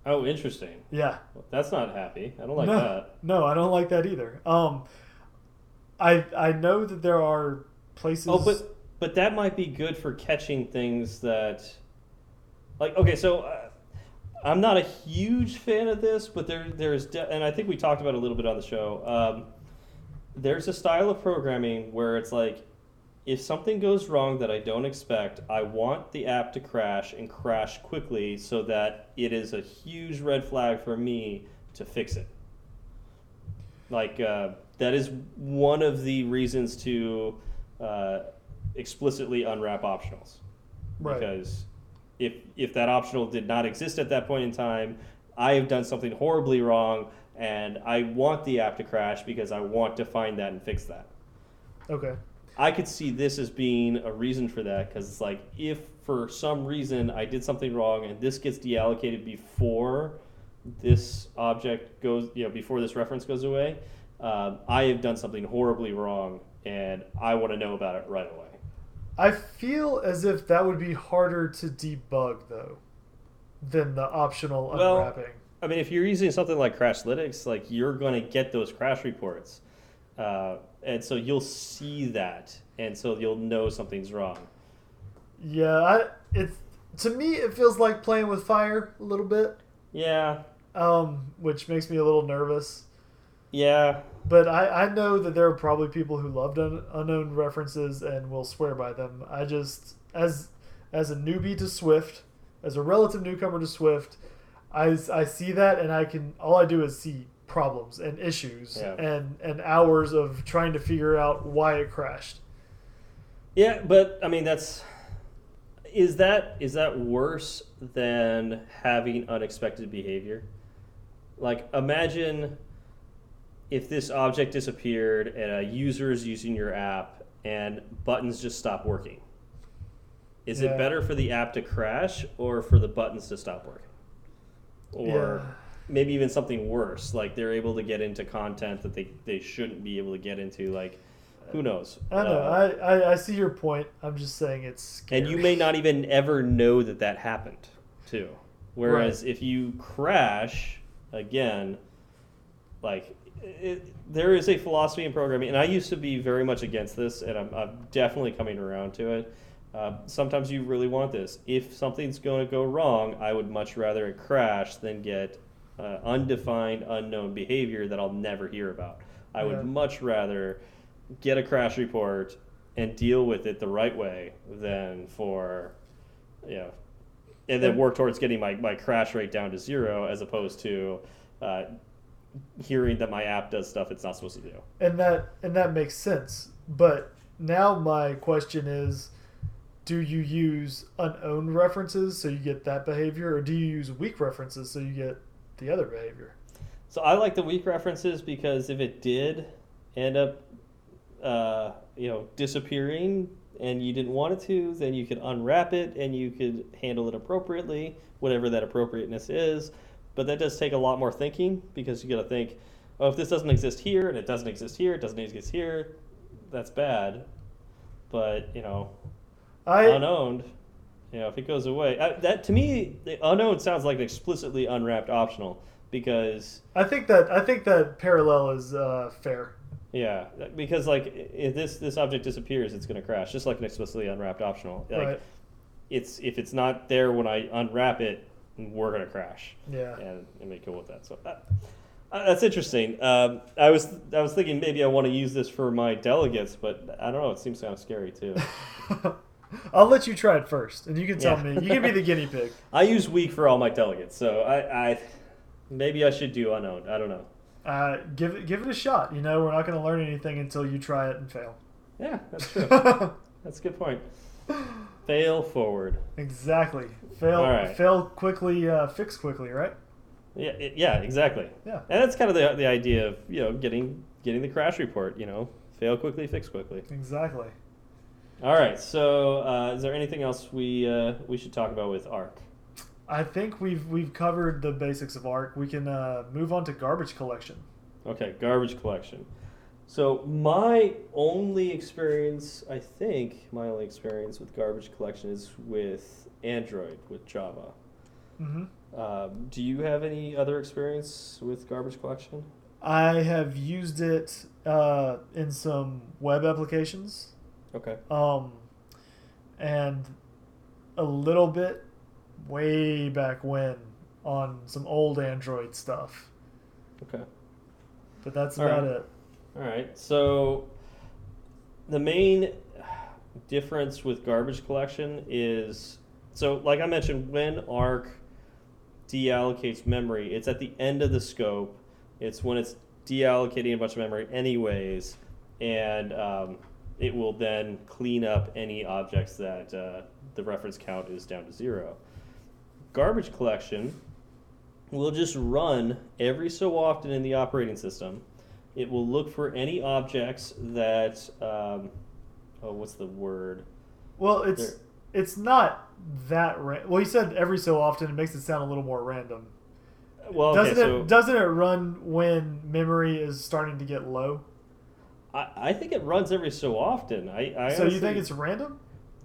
Oh, interesting. Yeah. That's not happy. I don't like no, that. no, I don't like that either. Um, I I know that there are places. Oh, but but that might be good for catching things that, like, okay, so uh, I'm not a huge fan of this, but there there's de- and I think we talked about it a little bit on the show. Um, there's a style of programming where it's like if something goes wrong that I don't expect, I want the app to crash and crash quickly so that it is a huge red flag for me to fix it. Like, uh, that is one of the reasons to uh, explicitly unwrap optionals. Right. Because if, if that optional did not exist at that point in time, I have done something horribly wrong and I want the app to crash because I want to find that and fix that. Okay. I could see this as being a reason for that because it's like if for some reason I did something wrong and this gets deallocated before this object goes, you know, before this reference goes away, um, I have done something horribly wrong and I want to know about it right away. I feel as if that would be harder to debug though than the optional Well, unwrapping. I mean, if you're using something like Crashlytics, like you're going to get those crash reports, uh, and so you'll see that, and so you'll know something's wrong. Yeah, I, it's to me it feels like playing with fire a little bit, Yeah, um, which makes me a little nervous. Yeah, But I, I know that there are probably people who loved un, unowned references and will swear by them. I just as as a newbie to Swift, as a relative newcomer to Swift, I, I see that and I can all I do is see problems and issues Yeah. and and hours of trying to figure out why it crashed. yeah. But I mean, that's is that is that worse than having unexpected behavior? Like, imagine if this object disappeared and a user is using your app and buttons just stop working. Is Yeah. it better for the app to crash or for the buttons to stop working? Or Yeah. maybe even something worse, like they're able to get into content that they, they shouldn't be able to get into. Like, who knows? I know. Uh, I, I, I see your point. I'm just saying it's scary. and you may not even ever know that that happened, too. Whereas if you crash again, like it, there is a philosophy in programming, and I used to be very much against this, and I'm, I'm definitely coming around to it. Uh, sometimes you really want this. If something's going to go wrong, I would much rather it crash than get uh, undefined, unknown behavior that I'll never hear about. I would much rather get a crash report and deal with it the right way than for, you know, and then work towards getting my, my crash rate down to zero as opposed to uh, hearing that my app does stuff it's not supposed to do. and that and that makes sense. But now my question is, do you use unowned references so you get that behavior, or do you use weak references so you get the other behavior? So I like the weak references because if it did end up, uh, you know, disappearing and you didn't want it to, then you could unwrap it and you could handle it appropriately, whatever that appropriateness is. But that does take a lot more thinking because you got to think, oh, if this doesn't exist here and it doesn't exist here, it doesn't exist here, that's bad. But you know, I unowned, you know, if it goes away, uh, that to me, the unowned sounds like an explicitly unwrapped optional because I think that I think that parallel is uh, fair. Yeah, because like if this this object disappears, it's going to crash, just like an explicitly unwrapped optional. Like right. it's if it's not there when I unwrap it, we're going to crash, Yeah. and and be cool with that. So that, uh, that's interesting. Um, I was I was thinking maybe I want to use this for my delegates, but I don't know. It seems kind of scary too. I'll let you try it first, and you can tell Yeah. me. You can be the guinea pig. I use weak for all my delegates, so I, I maybe I should do unowned. I don't know. Uh, give it give it a shot. You know, we're not going to learn anything until you try it and fail. Yeah, that's true. that's a good point. Fail forward. exactly. Fail. Right. Fail quickly. Uh, fix quickly. Right. Yeah, yeah, exactly. Yeah. And that's kind of the, the idea of you know getting getting the crash report. You know, fail quickly, fix quickly. Exactly. All right. So, uh, is there anything else we uh, we should talk about with Arc? I think we've we've covered the basics of ARC. We can uh, move on to garbage collection. Okay, garbage collection. So my only experience, I think, my only experience with garbage collection is with Android with Java. hmm Um, do you have any other experience with garbage collection? I have used it uh, in some web applications, Okay. um, and a little bit way back when on some old Android stuff. Okay. But that's All about right. it. All right. So the main difference with garbage collection is so, like I mentioned, when Arc deallocates memory, it's at the end of the scope. It's when it's deallocating a bunch of memory, anyways, and um, it will then clean up any objects that uh, the reference count is down to zero. Garbage collection will just run every so often in the operating system. It will look for any objects that, um, oh, what's the word? Well, it's it's not that ra- well. You said every so often. It makes it sound a little more random. Well, doesn't it so doesn't it run when memory is starting to get low? I, I think it runs every so often. I, I so you think it's random?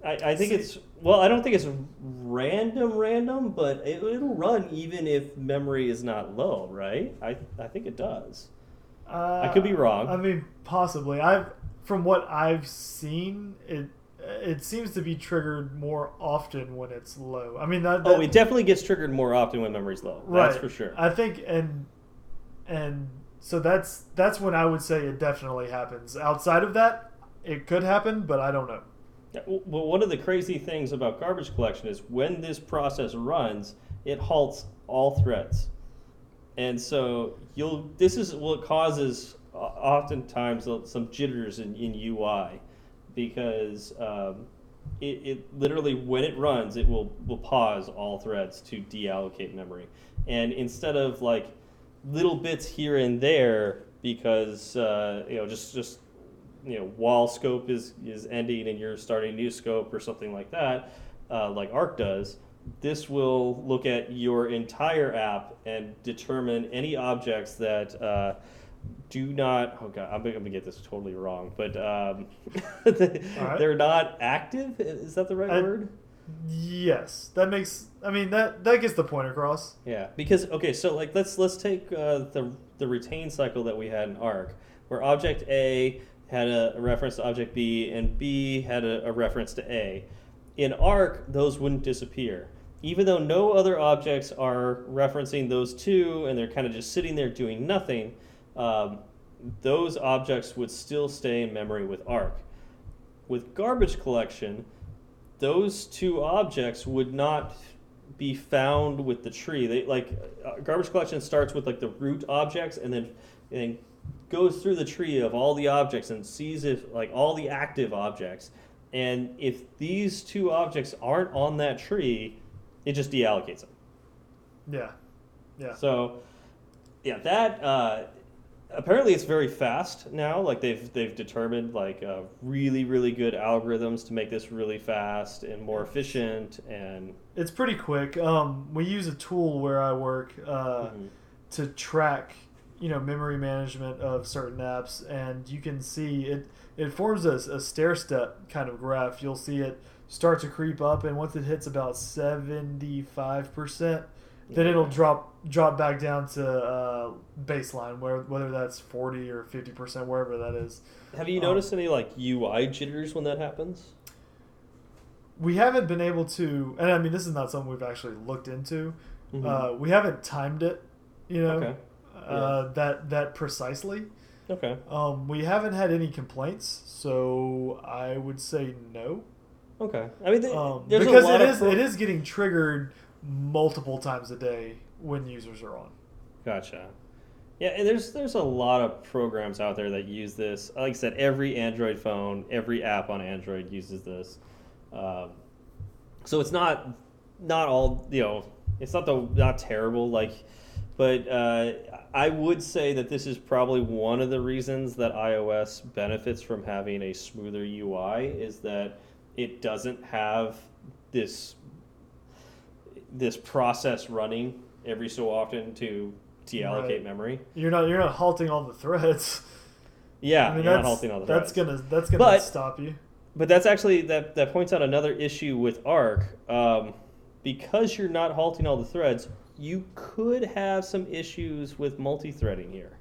I, I think See- it's well. I don't think it's random, random, but it, it'll run even if memory is not low, right? I I think it does. Uh, I could be wrong. I mean, possibly. I've from what I've seen, it it seems to be triggered more often when it's low. I mean, that, Oh, it definitely gets triggered more often when memory's low. right That's for sure. I think, and and so that's that's when I would say it definitely happens. Outside of that, it could happen, but I don't know. Well, one of the crazy things about garbage collection is when this process runs, it halts all threads, and so you'll. This is what causes uh, oftentimes some jitters in, in UI, because um, it, it literally when it runs, it will will pause all threads to deallocate memory, and instead of like little bits here and there, because uh, you know just just you know while scope is is ending and you're starting new scope or something like that uh, like arc does this will look at your entire app and determine any objects that uh, do not oh god i'm gonna get this totally wrong but um, right. they're not active is that the right I- word Yes, that makes. I mean, that that gets the point across. Yeah, because okay, so like let's let's take uh, the the retain cycle that we had in Arc, where object A had a, a reference to object B and B had a, a reference to A. In Arc, those wouldn't disappear, even though no other objects are referencing those two, and they're kind of just sitting there doing nothing. Um, those objects would still stay in memory with Arc. With garbage collection, those two objects would not be found with the tree. They like uh, garbage collection starts with like the root objects and then and then goes through the tree of all the objects and sees if like all the active objects. And if these two objects aren't on that tree, it just deallocates them. Yeah, yeah. So, yeah, that uh, apparently it's very fast now. Like they've they've determined like uh, really really good algorithms to make this really fast and more efficient and It's pretty quick. Um, we use a tool where I work uh, Mhm. to track, you know, memory management of certain apps, and you can see it. It forms a, a stair step kind of graph. You'll see it start to creep up, and once it hits about seventy five percent, then it'll drop drop back down to uh, baseline, where whether that's forty or fifty percent, wherever that is. Have you Um, noticed any like UI jitters when that happens? We haven't been able to, and I mean, this is not something we've actually looked into. Uh, we haven't timed it, you know, Okay. uh, that that precisely. Okay. Um, we haven't had any complaints, so I would say no. Okay. I mean, th- Um, there's because a lot it of is pro- it is getting triggered multiple times a day when users are on. Gotcha. Yeah, and there's there's a lot of programs out there that use this. Like I said, every Android phone, every app on Android uses this. Um, so it's not not all you know. It's not the not terrible like, but uh, I would say that this is probably one of the reasons that iOS benefits from having a smoother UI is that it doesn't have this this process running every so often to deallocate Right. memory. You're not you're not halting all the threads. Yeah, I mean you're not that's halting all the that's threads. gonna that's gonna But- stop you. But that's actually that that points out another issue with Arc. Um, because you're not halting all the threads, you could have some issues with multi-threading here.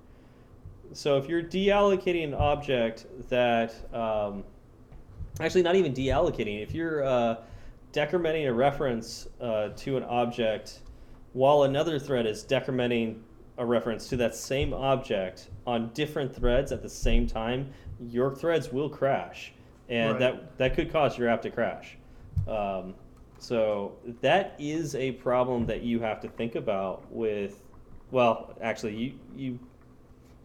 So if you're deallocating an object that, um, actually not even deallocating, if you're uh, decrementing a reference uh, to an object while another thread is decrementing a reference to that same object on different threads at the same time, your threads will crash. and Right. that that could cause your app to crash. Um, so that is a problem that you have to think about with. Well, actually, you you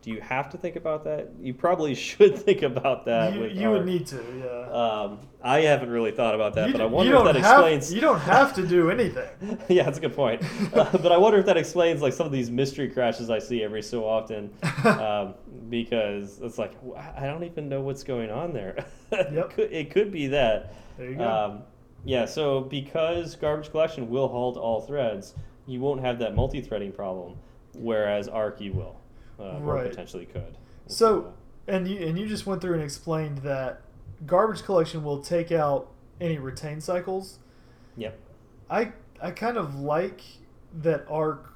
do you have to think about that? You probably should think about that. you you would need to, yeah. Um, I haven't really thought about that, You but I wonder if that have, explains. You don't have to do anything. yeah, that's a good point. Uh, but I wonder if that explains like some of these mystery crashes I see every so often, um, because it's like I don't even know what's going on there. Yep. it, could, it could be that. There you go. Um, yeah, so because garbage collection will halt all threads, you won't have that multi-threading problem, whereas Arc you will, uh, or Right. potentially could. So, and you and you just went through and explained that garbage collection will take out any retain cycles. yep. I I kind of like that Arc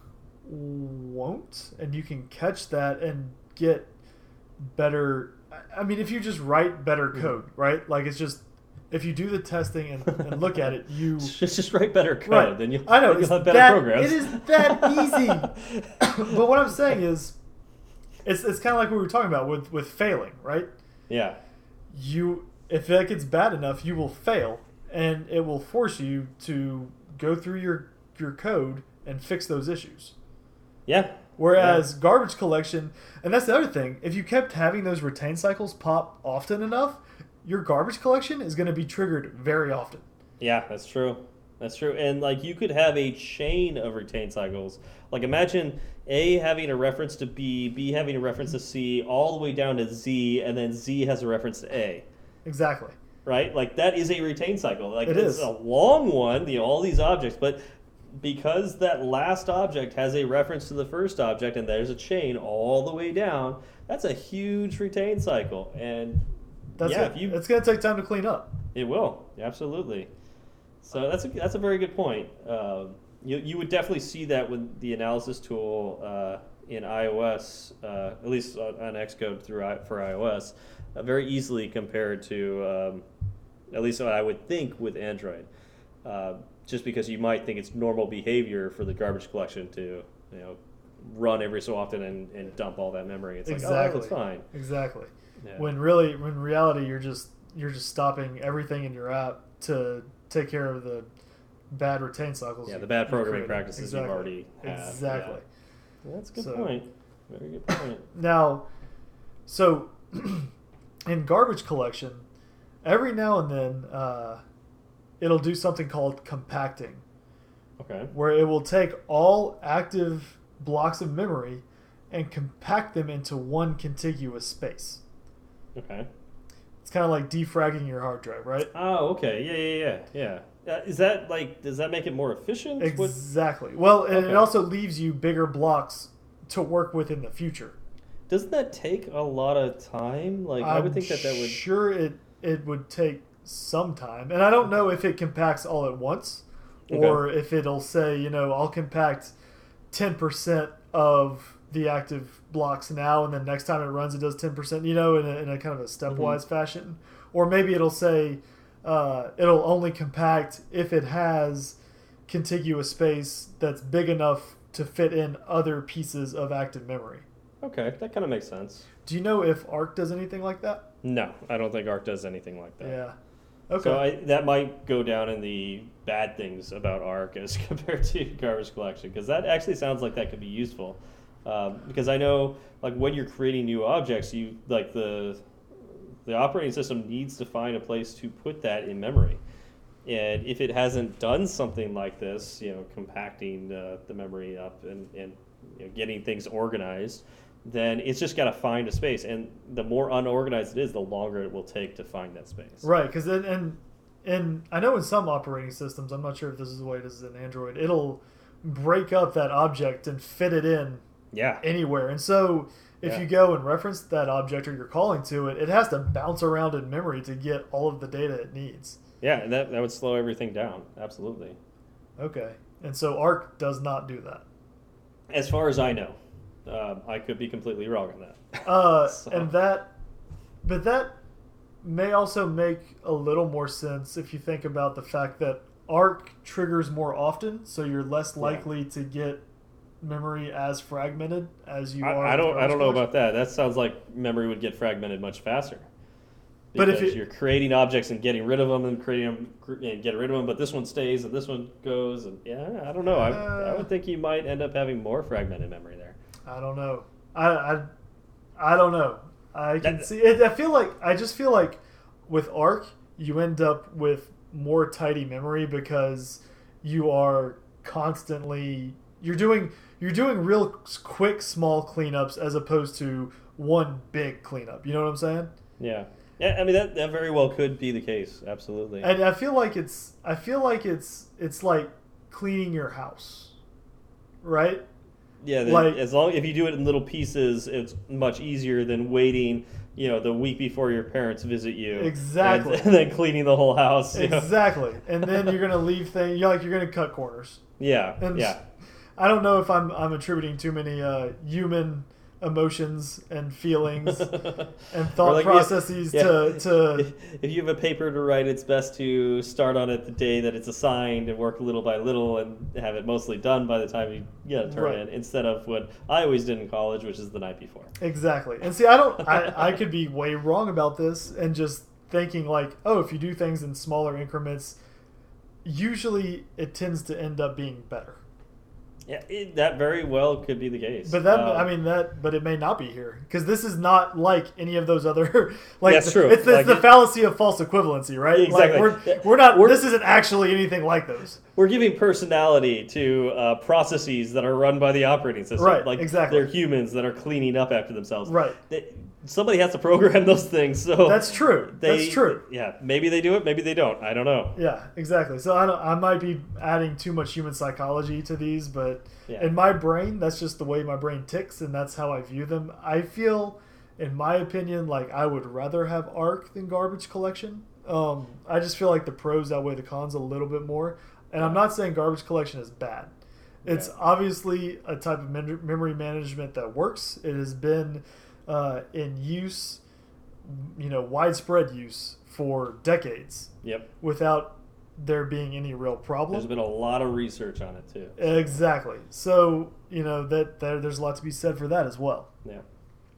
won't, and you can catch that and get better. I- mean, if you just write better Mhm. code, right? Like it's just if you do the testing and, and look at it, you Just, just write better code, Right. then you I know you'll have better that, programs. It is that easy. but what I'm saying is, it's it's kind of like what we were talking about with with failing, right? yeah. You if that gets bad enough, you will fail, and it will force you to go through your your code and fix those issues. Yeah. Whereas garbage collection, and that's the other thing, if you kept having those retain cycles pop often enough, your garbage collection is going to be triggered very often. Yeah, that's true. That's true. And like you could have a chain of retain cycles. Like imagine A having a reference to B, B having a reference to C, all the way down to Z, and then Z has a reference to A. Exactly. Right? Like that is a retain cycle. Like It it's is. a long one, you know, all these objects, but because that last object has a reference to the first object and there's a chain all the way down, that's a huge retain cycle. And That's yeah, it. you it's going to take time to clean up. it will absolutely. So that's a that's a very good point. Um, you you would definitely see that with the analysis tool uh, in iOS, uh, at least on, on Xcode through I, for iOS, uh, very easily compared to um, at least what I would think with Android. Uh, just because you might think it's normal behavior for the garbage collection to you know run every so often and, and dump all that memory. It's like oh Exactly. that's fine. Exactly. Yeah. When really, when in reality, you're just you're just stopping everything in your app to take care of the bad retain cycles. yeah, the bad programming practices Exactly. you've already have. Exactly. Yeah. That's a good So- point. Very good point. Now, so in garbage collection, every now and then, uh, it'll do something called compacting, Okay. where it will take all active blocks of memory and compact them into one contiguous space. Okay. It's kind of like defragging your hard drive, right? Oh, okay. Yeah, yeah, yeah, yeah. Uh, is that like? Does that make it more efficient? What- Exactly. Well, and Okay. it also leaves you bigger blocks to work with in the future. doesn't that take a lot of time? Like, I would I'm think that that would. Sure, it it would take some time, and I don't know if it compacts all at once, Okay. or if it'll say, you know, I'll compact ten percent of the active blocks now, and then next time it runs, it does ten percent. You know, in a, in a kind of a stepwise Mm-hmm. fashion, or maybe it'll say uh, it'll only compact if it has contiguous space that's big enough to fit in other pieces of active memory. Okay, that kind of makes sense. Do you know if Arc does anything like that? No, I don't think Arc does anything like that. Yeah. Okay. So I, that might go down in the bad things about Arc as compared to garbage collection, because that actually sounds like that could be useful. Um, because I know, like when you're creating new objects, you like the the operating system needs to find a place to put that in memory. And if it hasn't done something like this, you know, compacting uh, the memory up and, and you know, getting things organized, then it's just got to find a space. And the more unorganized it is, the longer it will take to find that space. Right, because then and and I know in some operating systems, I'm not sure if this is the way it is in Android. It'll break up that object and fit it in Yeah. anywhere. And so if Yeah. you go and reference that object or you're calling to it, it has to bounce around in memory to get all of the data it needs. Yeah, and that, that would slow everything down. Absolutely. Okay, and so Arc does not do that. As far as I know, um, I could be completely wrong on that. Uh, So- And that, but that may also make a little more sense if you think about the fact that arc triggers more often, so you're less Yeah. likely to get memory as fragmented as you are. I, I don't. I don't know about that. That sounds like memory would get fragmented much faster. But if you- you're creating objects and getting rid of them and creating them and getting rid of them, but this one stays and this one goes, and yeah, I don't know. I, I Uh. would think you might end up having more fragmented memory there. I don't know. I, I, I don't know. I can That- see it. I feel like I just feel like with Arc, you end up with more tidy memory because you are constantly you're doing you're doing real quick small cleanups as opposed to one big cleanup. You know what I'm saying? Yeah, yeah. I mean that that very well could be the case. Absolutely. And I feel like it's I feel like it's it's like cleaning your house, right? Yeah, Like- as long if you do it in little pieces, it's much easier than waiting. You know, the week before your parents visit you, Exactly. and, then cleaning the whole house. you know? Exactly. And then you're gonna leave things. You're like you're gonna cut corners. Yeah, And yeah, I don't know if I'm I'm attributing too many uh, human emotions and feelings and thought like, processes yeah, to to if, if you have a paper to write, it's best to start on it the day that it's assigned and work little by little and have it mostly done by the time you get to turn Right. in, instead of what I always did in college, which is the night before. exactly. And see, I don't. I I could be way wrong about this and just thinking like, oh, if you do things in smaller increments, usually it tends to end up being better. Yeah, it, that very well could be the case. But that, Um, I mean, that, but it may not be here because this is not like any of those other. Like, That's true. It's, it's Like the it- fallacy of false equivalency, right? Exactly. Like we're, we're not. We're- this isn't actually anything like those. We're giving personality to uh, processes that are run by the operating system. Right, Like exactly. they're humans that are cleaning up after themselves. Right. They- somebody has to program those things. So That's true. They, That's true. Yeah, maybe they do it, maybe they don't. I don't know. Yeah, exactly. So I don't, I might be adding too much human psychology to these, but Yeah. in my brain, that's just the way my brain ticks, and that's how I view them. I feel, in my opinion, like I would rather have Arc than Garbage Collection. Um, I just feel like the pros outweigh the cons a little bit more, and I'm not saying Garbage Collection is bad. It's Yeah. obviously a type of memory management that works. It has been uh, in use, you know, widespread use for decades Yep. without there being any real problem. There's been a lot of research on it too. Exactly. So you know that there, there's a lot to be said for that as well. Yeah.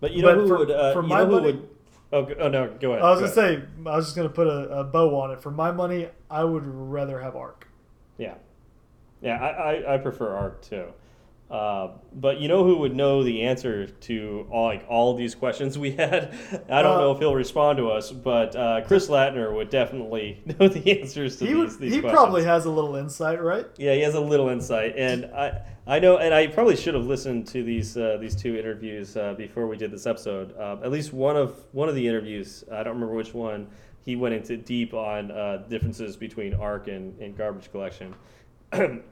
But you know But who for- would? Uh, for you my know who money- would? Oh, go- oh no, go ahead. I was go gonna ahead. say I was just gonna put a, a bow on it. For my money, I would rather have Arc. Yeah, yeah, I, I, I prefer Arc too. Uh, but you know who would know the answer to all like all these questions we had? I don't Uh, know if he'll respond to us, but uh, Chris Lattner would definitely know the answers to He these. would. these He questions. probably has a little insight, right? Yeah, he has a little insight, and I I know, and I probably should have listened to these uh, these two interviews uh, before we did this episode. Uh, at least one of one of the interviews, I don't remember which one. He went into deep on uh, differences between ARC and, and garbage collection.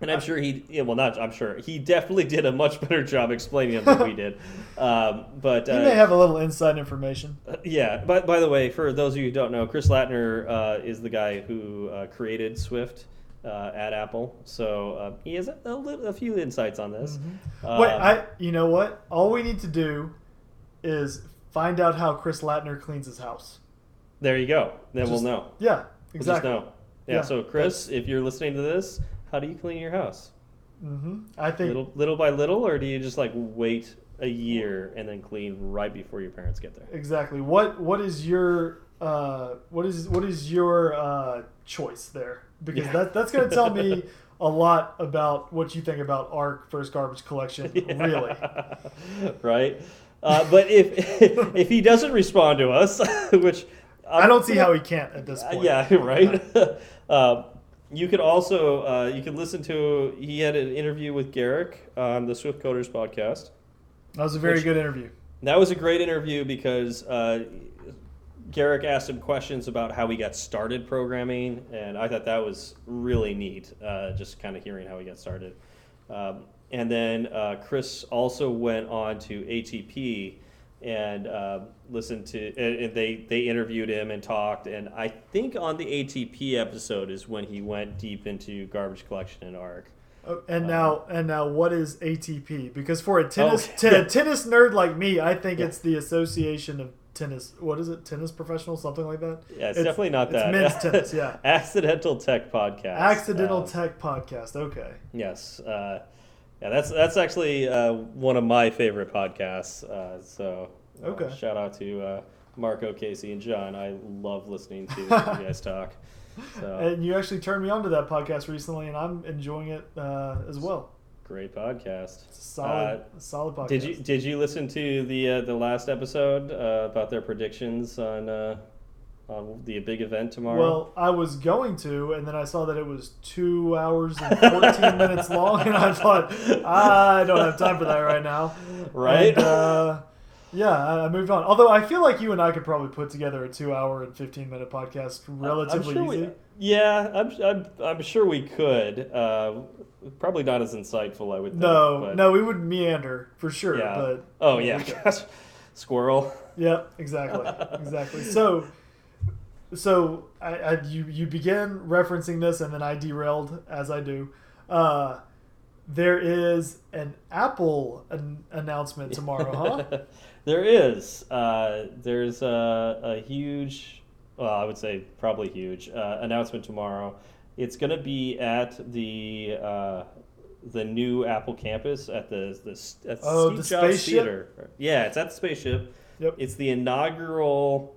And I'm sure he, yeah, well, not I'm sure he definitely did a much better job explaining them than we did. Um, but He uh, may have a little inside information. uh, yeah, but by the way, for those of you who don't know, Chris Lattner uh, is the guy who uh, created Swift uh, at Apple, so uh, he has a, a, li- a few insights on this. Um, Wait, I. You know what? All we need to do is find out how Chris Lattner cleans his house. There you go. Then Just- we'll know. Yeah, We'll exactly. just know. Yeah. Yeah, so Chris, if you're listening to this, how do you clean your house? hmm I think Little, little by little, or do you just like wait a year and then clean right before your parents get there? exactly. What What is your uh, What is What is your uh, choice there? Because Yeah. that that's going to tell me a lot about what you think about our first Garbage Collection. Really. right? Uh, but if if he doesn't respond to us, which I don't see how he can't at this Uh, point. yeah, right. uh, you could also uh, you could listen to he had an interview with Garric on the Swift Coders podcast. That was a very Which- good interview. That was a great interview because uh, Garric asked him questions about how he got started programming, and I thought that was really neat. Uh, just kind of hearing how he got started. Um, and then uh, Chris also went on to ATP and uh, listened to, and, and they they interviewed him and talked. And I think on the ATP episode is when he went deep into garbage collection and ARC. Oh, And now, and now, what is ATP? Because for a tennis Oh, te- yeah. tennis nerd like me, I think Yeah. it's the Association of Tennis. What is it? Tennis professional, something like that. Yeah, it's, definitely not it's that. men's tennis, yeah. Accidental Tech Podcast. Accidental Um, Tech Podcast. Okay. Yes. Uh, yeah, that's that's actually uh, one of my favorite podcasts. Uh, uh, Okay. shout out to uh, Marco, Casey, and John. I love listening to you guys talk. So And you actually turned me on to that podcast recently, and I'm enjoying it uh, as well. great podcast. Solid, Uh, solid podcast. Did you did you listen to the uh, the last episode uh, about their predictions on uh, on the big event tomorrow? Well, I was going to, and then I saw that it was two hours and 14 minutes long, and I thought, I don't have time for that right now. right? And, uh, yeah, I moved on. Although I feel like you and I could probably put together a two hour and 15 minute podcast relatively sure easy. We, yeah, I'm, I'm, I'm sure we could. Uh, probably not as insightful, I would think. no, but- no, we would meander for sure. Yeah. But Oh yeah, gosh, squirrel. Yep, exactly, exactly. So, so I, I you you began referencing this, and then I derailed as I do. Uh, there is an Apple an- announcement tomorrow, huh? there is. Uh, there's a, a huge, well, I would say probably huge uh, announcement tomorrow. It's going to be at the uh, the new Apple campus at the the, at Oh, Steve the Jobs spaceship? Theater. Yeah, it's at the spaceship. Yep. It's the inaugural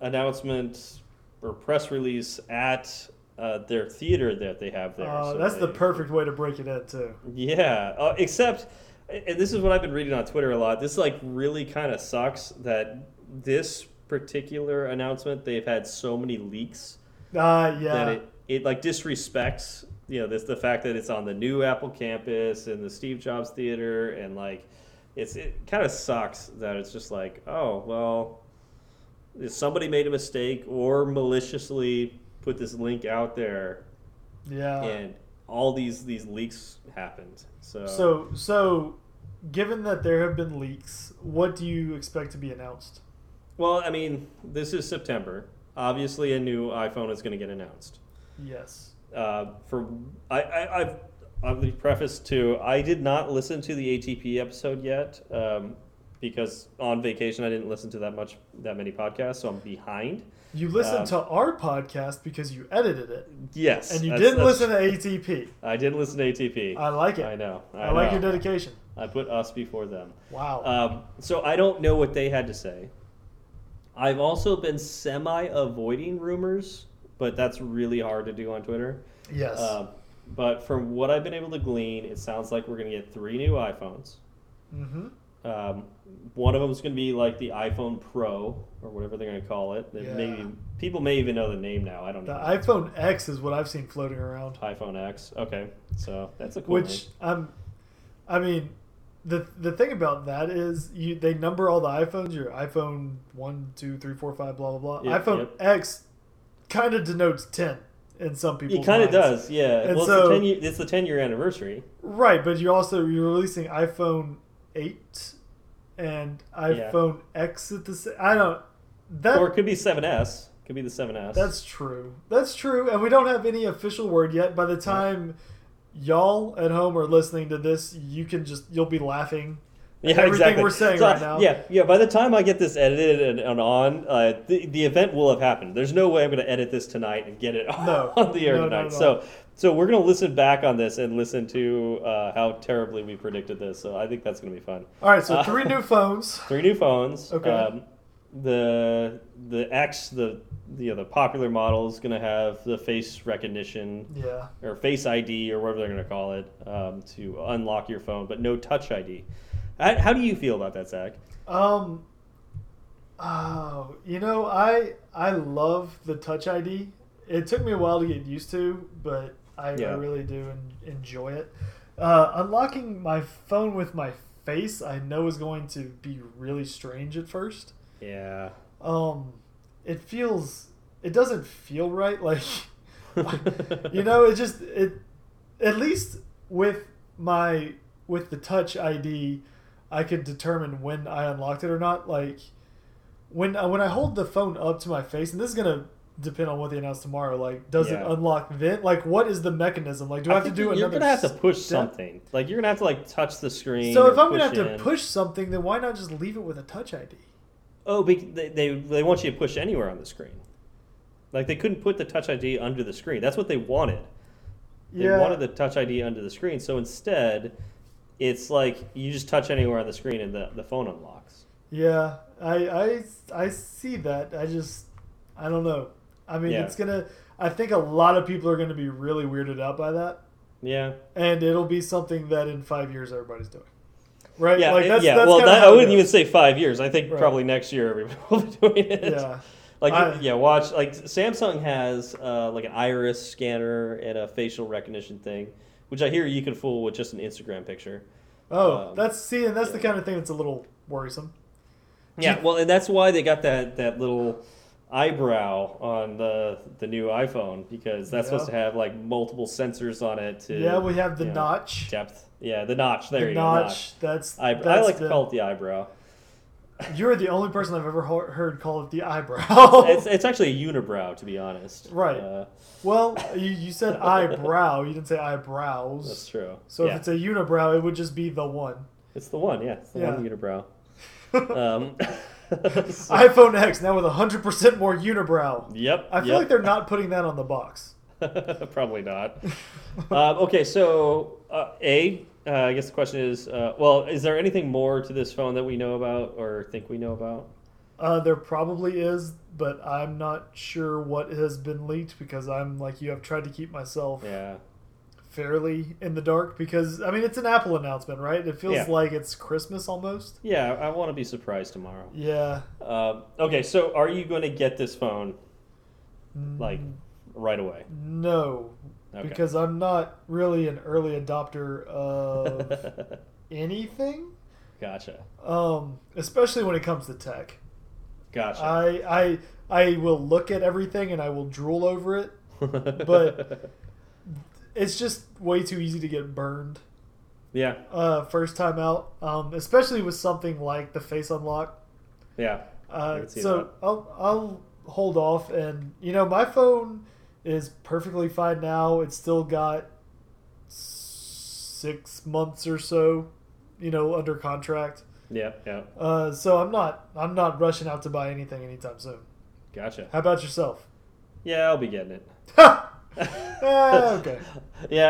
announcement or press release at uh, their theater that they have there. Uh, So that's the perfect way to break it in too. yeah, uh, except, and this is what I've been reading on Twitter a lot. This like really kind of sucks that this particular announcement they've had so many leaks Uh, yeah. that it, it like disrespects you know this the fact that it's on the new Apple campus and the Steve Jobs Theater and like it's it kind of sucks that it's just like oh well somebody made a mistake or maliciously put this link out there yeah. and all these these leaks happened. So, So, so, given that there have been leaks, what do you expect to be announced? well, I mean, this is September. Obviously, a new iPhone is going to get announced. Yes. Uh, for I, I I've I'll be prefaced to I did not listen to the ATP episode yet um, because on vacation I didn't listen to that much that many podcasts, so I'm behind. You listened Um, to our podcast because you edited it, Yes, and you that's- didn't that's- listen to ATP. I didn't listen to ATP. I like it. I know. I, I, like know. your dedication. I put us before them. Wow. Um, so I don't know what they had to say. I've also been semi avoiding rumors, but that's really hard to do on Twitter. yes. Um, but from what I've been able to glean, it sounds like we're going to get three new iPhones. mm-hmm. Um, one of them is going to be like the iPhone Pro or whatever they're going to call it. Yeah. Maybe people may even know the name now. I don't The know. The iPhone X is what I've seen floating around. iPhone X. Okay, so that's a cool. Which I'm, I mean, the the thing about that is you they number all the iPhones. Your iPhone one, two, three, four, five, blah blah blah. Yep, iPhone yep. X kind of denotes ten in some people. It kind of does, yeah. And well, so- it's, the 10 year, it's the 10 year anniversary. Right, but you're also you're releasing iPhone eight and iPhone X at the same. I don't. That or it could be 7S. Could be the 7S. That's true. That's true. And we don't have any official word yet. By the time y'all at home are listening to this, you can just you'll be laughing. yeah, everything exactly. we're saying So, right now. Yeah, yeah. By the time I get this edited and, and on, uh, the, the event will have happened. There's no way I'm going to edit this tonight and get it No. on the air No, tonight. at so, so we're going to listen back on this and listen to uh, how terribly we predicted this. So I think that's going to be fun. All right. So Uh, three new phones. Three new phones. Okay. Um, the the X, the, you know, the popular model is going to have the face recognition Yeah. or Face ID or whatever they're going to call it um, to unlock your phone, but no Touch ID. How, how do you feel about that, Zach? Um. Oh, you know, I I love the Touch ID. It took me a while to get used to, but I, I really do en- enjoy it. Uh, unlocking my phone with my face, I know is going to be really strange at first. Yeah. Um, it feels, it doesn't feel right. Like, you know, it just it. At least with my with the Touch ID, I could determine when I unlocked it or not. Like when uh, when I hold the phone up to my face, and this is gonna depend on what they announce tomorrow. Like, does it Yeah. unlock then? Like, what is the mechanism? Like, do I, have to do you're another? gonna have to push step? something. Like you're gonna have to like touch the screen. So if I'm gonna have push to push something, then why not just leave it with a Touch ID? Oh, they, they they want you to push anywhere on the screen. Like they couldn't put the Touch ID under the screen. That's what they wanted. They Yeah. wanted the Touch ID under the screen. So instead, it's like you just touch anywhere on the screen and the, the phone unlocks. Yeah, I, I, I see that. I just, I don't know. I mean, Yeah. it's gonna. I think a lot of people are gonna be really weirded out by that, Yeah. and it'll be something that in five years everybody's doing. Right? Yeah, like that's, yeah. That's well, that, I wouldn't even say five years. I think Right. probably next year everybody will be doing it. Yeah. Like I- yeah, watch like Samsung has uh, like an iris scanner and a facial recognition thing, which I hear you can fool with just an Instagram picture. Oh, um, that's see, and that's the kind of thing that's a little worrisome. Yeah, well, and that's why they got that that little eyebrow on the the new iPhone because that's supposed to have like multiple sensors on it to yeah, we have the you know, notch. depth. Yeah, the notch. There the you notch. go. Notch. That's, I, that's I like the, to call it the eyebrow. You're the only person I've ever heard call it the eyebrow. It's, it's actually a unibrow, to be honest. Right. Uh, well, you, you said eyebrow. You didn't say eyebrows. that's true. So yeah. if it's a unibrow, it would just be the one. It's the one, yeah. It's the one unibrow. Um, so- iPhone X now with 100% more unibrow. yep. I feel yep. like they're not putting that on the box. Probably not. um, okay, so uh, A, uh, I guess the question is, uh, well, is there anything more to this phone that we know about or think we know about? Uh, there probably is, but I'm not sure what has been leaked because I'm like you. I've tried to keep myself Yeah. Fairly in the dark because I mean it's an Apple announcement, right? It feels Yeah. like it's Christmas almost. Yeah, I want to be surprised tomorrow. Yeah. Um, okay, so are you going to get this phone like Mm, right away? no, Okay. because I'm not really an early adopter of anything. gotcha. Um, especially when it comes to tech. Gotcha. I I I will look at everything and I will drool over it. but- It's just way too easy to get burned yeah, uh, first time out, um, especially with something like the face unlock. yeah. Uh, so that. I'll I'll hold off, and you know my phone is perfectly fine now. It's still got six months or so, you know, under contract. Yeah, yeah. Uh, so I'm not I'm not rushing out to buy anything anytime soon. Gotcha. How about yourself? Yeah, I'll be getting it. Eh, okay. Yeah,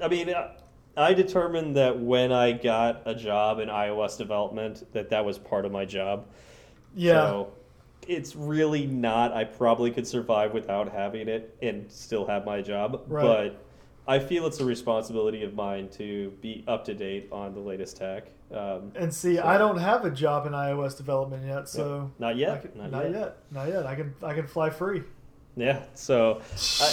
uh, I mean, uh, I determined that when I got a job in iOS development, that that was part of my job. Yeah. So it's really not. I probably could survive without having it and still have my job. Right. But I feel it's a responsibility of mine to be up to date on the latest tech. Um, And see, So- I don't have a job in iOS development yet, so not yet. can- not, not yet. yet, not yet. I can I can fly free. Yeah. So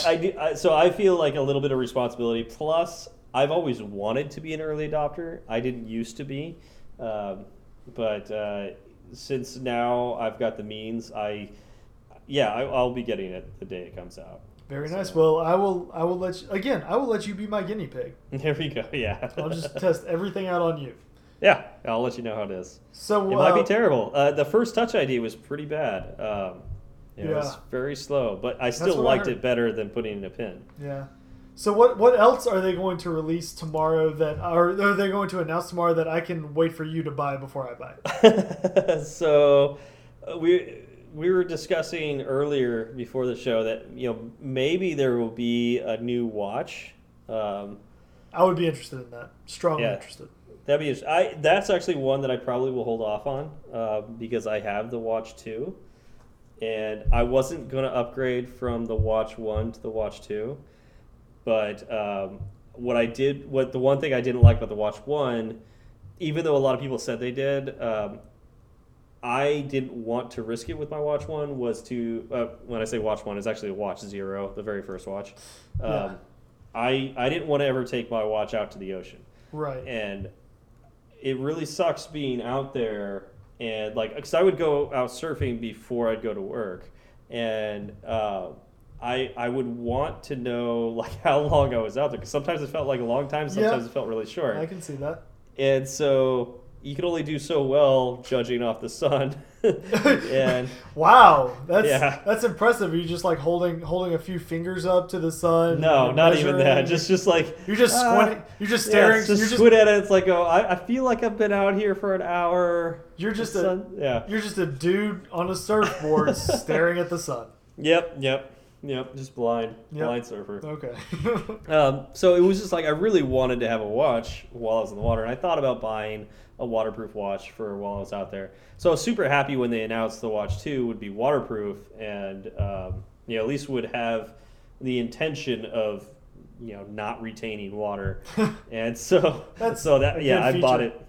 I, I, do, I so I feel like a little bit of responsibility. Plus, I've always wanted to be an early adopter. I didn't used to be, um, but uh, since now I've got the means, I yeah, I, I'll be getting it the day it comes out. Very So- nice. Well, I will. I will let you again. I will let you be my guinea pig. There we go. Yeah. I'll just test everything out on you. yeah, I'll let you know how it is. So It uh, might be terrible. Uh, the first Touch ID was pretty bad. Um, it was Yeah. very slow, but I still what I liked it better than putting in a pin. Yeah. So what what else are they going to release tomorrow that are are they going to announce tomorrow that I can wait for you to buy before I buy? it? so uh, we we were discussing earlier before the show that you know maybe there will be a new watch. Um, I would be interested in that. Strongly Yeah. interested. that'd be interesting. I that's actually one that I probably will hold off on uh, because I have the Watch Two, and I wasn't gonna upgrade from the Watch One to the Watch Two, but um, what I did, what the one thing I didn't like about the Watch One, even though a lot of people said they did, um, I didn't want to risk it with my Watch One. Was to uh, when I say Watch One, it's actually a Watch Zero, the very first watch. Um, Yeah. I I didn't want to ever take my watch out to the ocean Right. and it really sucks being out there and like because i would go out surfing before i'd go to work and uh, I, I would want to know like how long I was out there because sometimes it felt like a long time, sometimes Yeah. it felt really short, I can see that. and so you can only do so well judging off the sun, and wow, that's Yeah. that's impressive. Are you just like holding holding a few fingers up to the sun? no, not even that. Just just like you're just ah, squinting. You're just yeah, staring. just you're just squint at it. It's like, oh, I, I feel like I've been out here for an hour. You're just a- sun- yeah. you're just a dude on a surfboard staring at the sun. Yep, yep, yep. Just blind, Yep. blind surfer. Okay. Um, so it was just like I really wanted to have a watch while I was in the water, and I thought about buying a waterproof watch for while I was out there. So I was super happy when they announced the watch two would be waterproof and um, you know at least would have the intention of you know not retaining water. and so That's so that yeah I bought it.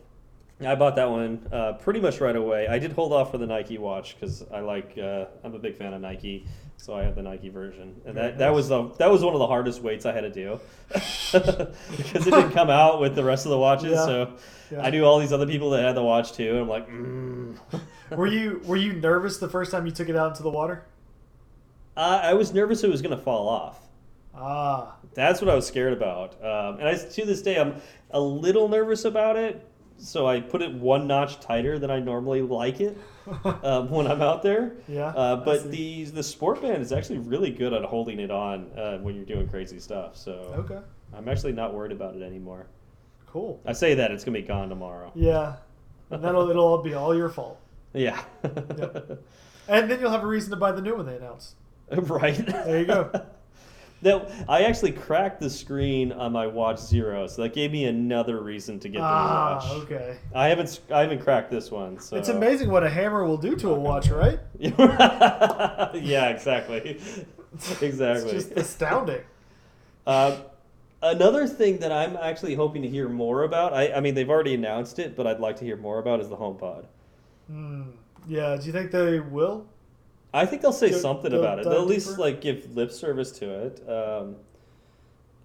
I bought that one uh, pretty much right away. I did hold off for the Nike watch because I like uh, I'm a big fan of Nike, so I have the Nike version, and that, that was the that was one of the hardest weights I had to do because it didn't come out with the rest of the watches. Yeah. So Yeah. I knew all these other people that had the watch too, and I'm like, mm. Were you were you nervous the first time you took it out into the water? I, I was nervous it was gonna fall off. Ah, That's what I was scared about, um, and I to this day I'm a little nervous about it. So I put it one notch tighter than I normally like it um, when I'm out there. yeah. Uh, but the the sport band is actually really good at holding it on uh, when you're doing crazy stuff. So okay, I'm actually not worried about it anymore. cool. I say that it's gonna be gone tomorrow. Yeah, and that'll it'll all be all your fault. Yeah. And then you'll have a reason to buy the new one they announced. right. There you go. That I actually cracked the screen on my Watch Zero, so that gave me another reason to get the ah, new watch. okay. I haven't I haven't cracked this one. So It's amazing what a hammer will do to a watch, right? yeah, exactly. exactly. It's just astounding. Uh, another thing that I'm actually hoping to hear more about, I, I mean, they've already announced it, but I'd like to hear more about is the HomePod. Hmm. Yeah. Do you think they will? I think they'll say something about it. dive They'll at least deeper? like give lip service to it. Um,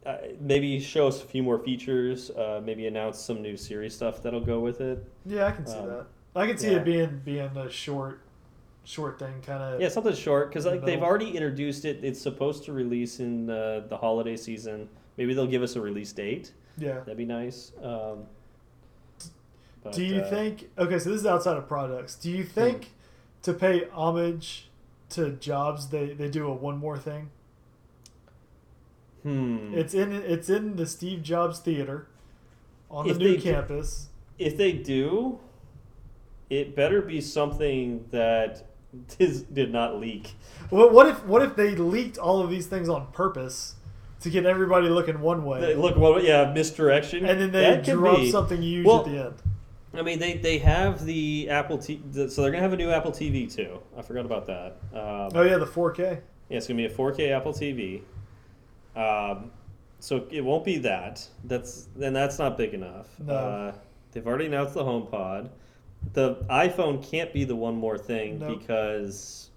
uh, maybe show us a few more features. Uh, maybe announce some new Siri stuff that'll go with it. Yeah, I can see Um, that. I can see yeah. it being being a short, short thing, kind of. Yeah, something short because like they've Middle. already introduced it. It's supposed to release in uh, the holiday season. Maybe they'll give us a release date. Yeah. That'd be nice. Um, but, Do you uh, think? Okay, so this is outside of products. Do you think to pay homage to Jobs, they they do a one more thing? Hmm. It's in it's in the Steve Jobs Theater on the If new they do- campus. if they do, it better be something that is, did not leak. What, what if what if they leaked all of these things on purpose to get everybody looking one way, They- Look, well, yeah, misdirection. and then they drop something huge Well, at the end? I mean, they, they have the Apple T, so they're gonna have a new Apple TV too. I forgot about that. Um, Oh yeah, the 4K. Yeah, it's gonna be a 4K Apple TV. Um, so it won't be that. That's then that's not big enough. No. Uh, they've already announced the HomePod. The iPhone can't be the one more thing because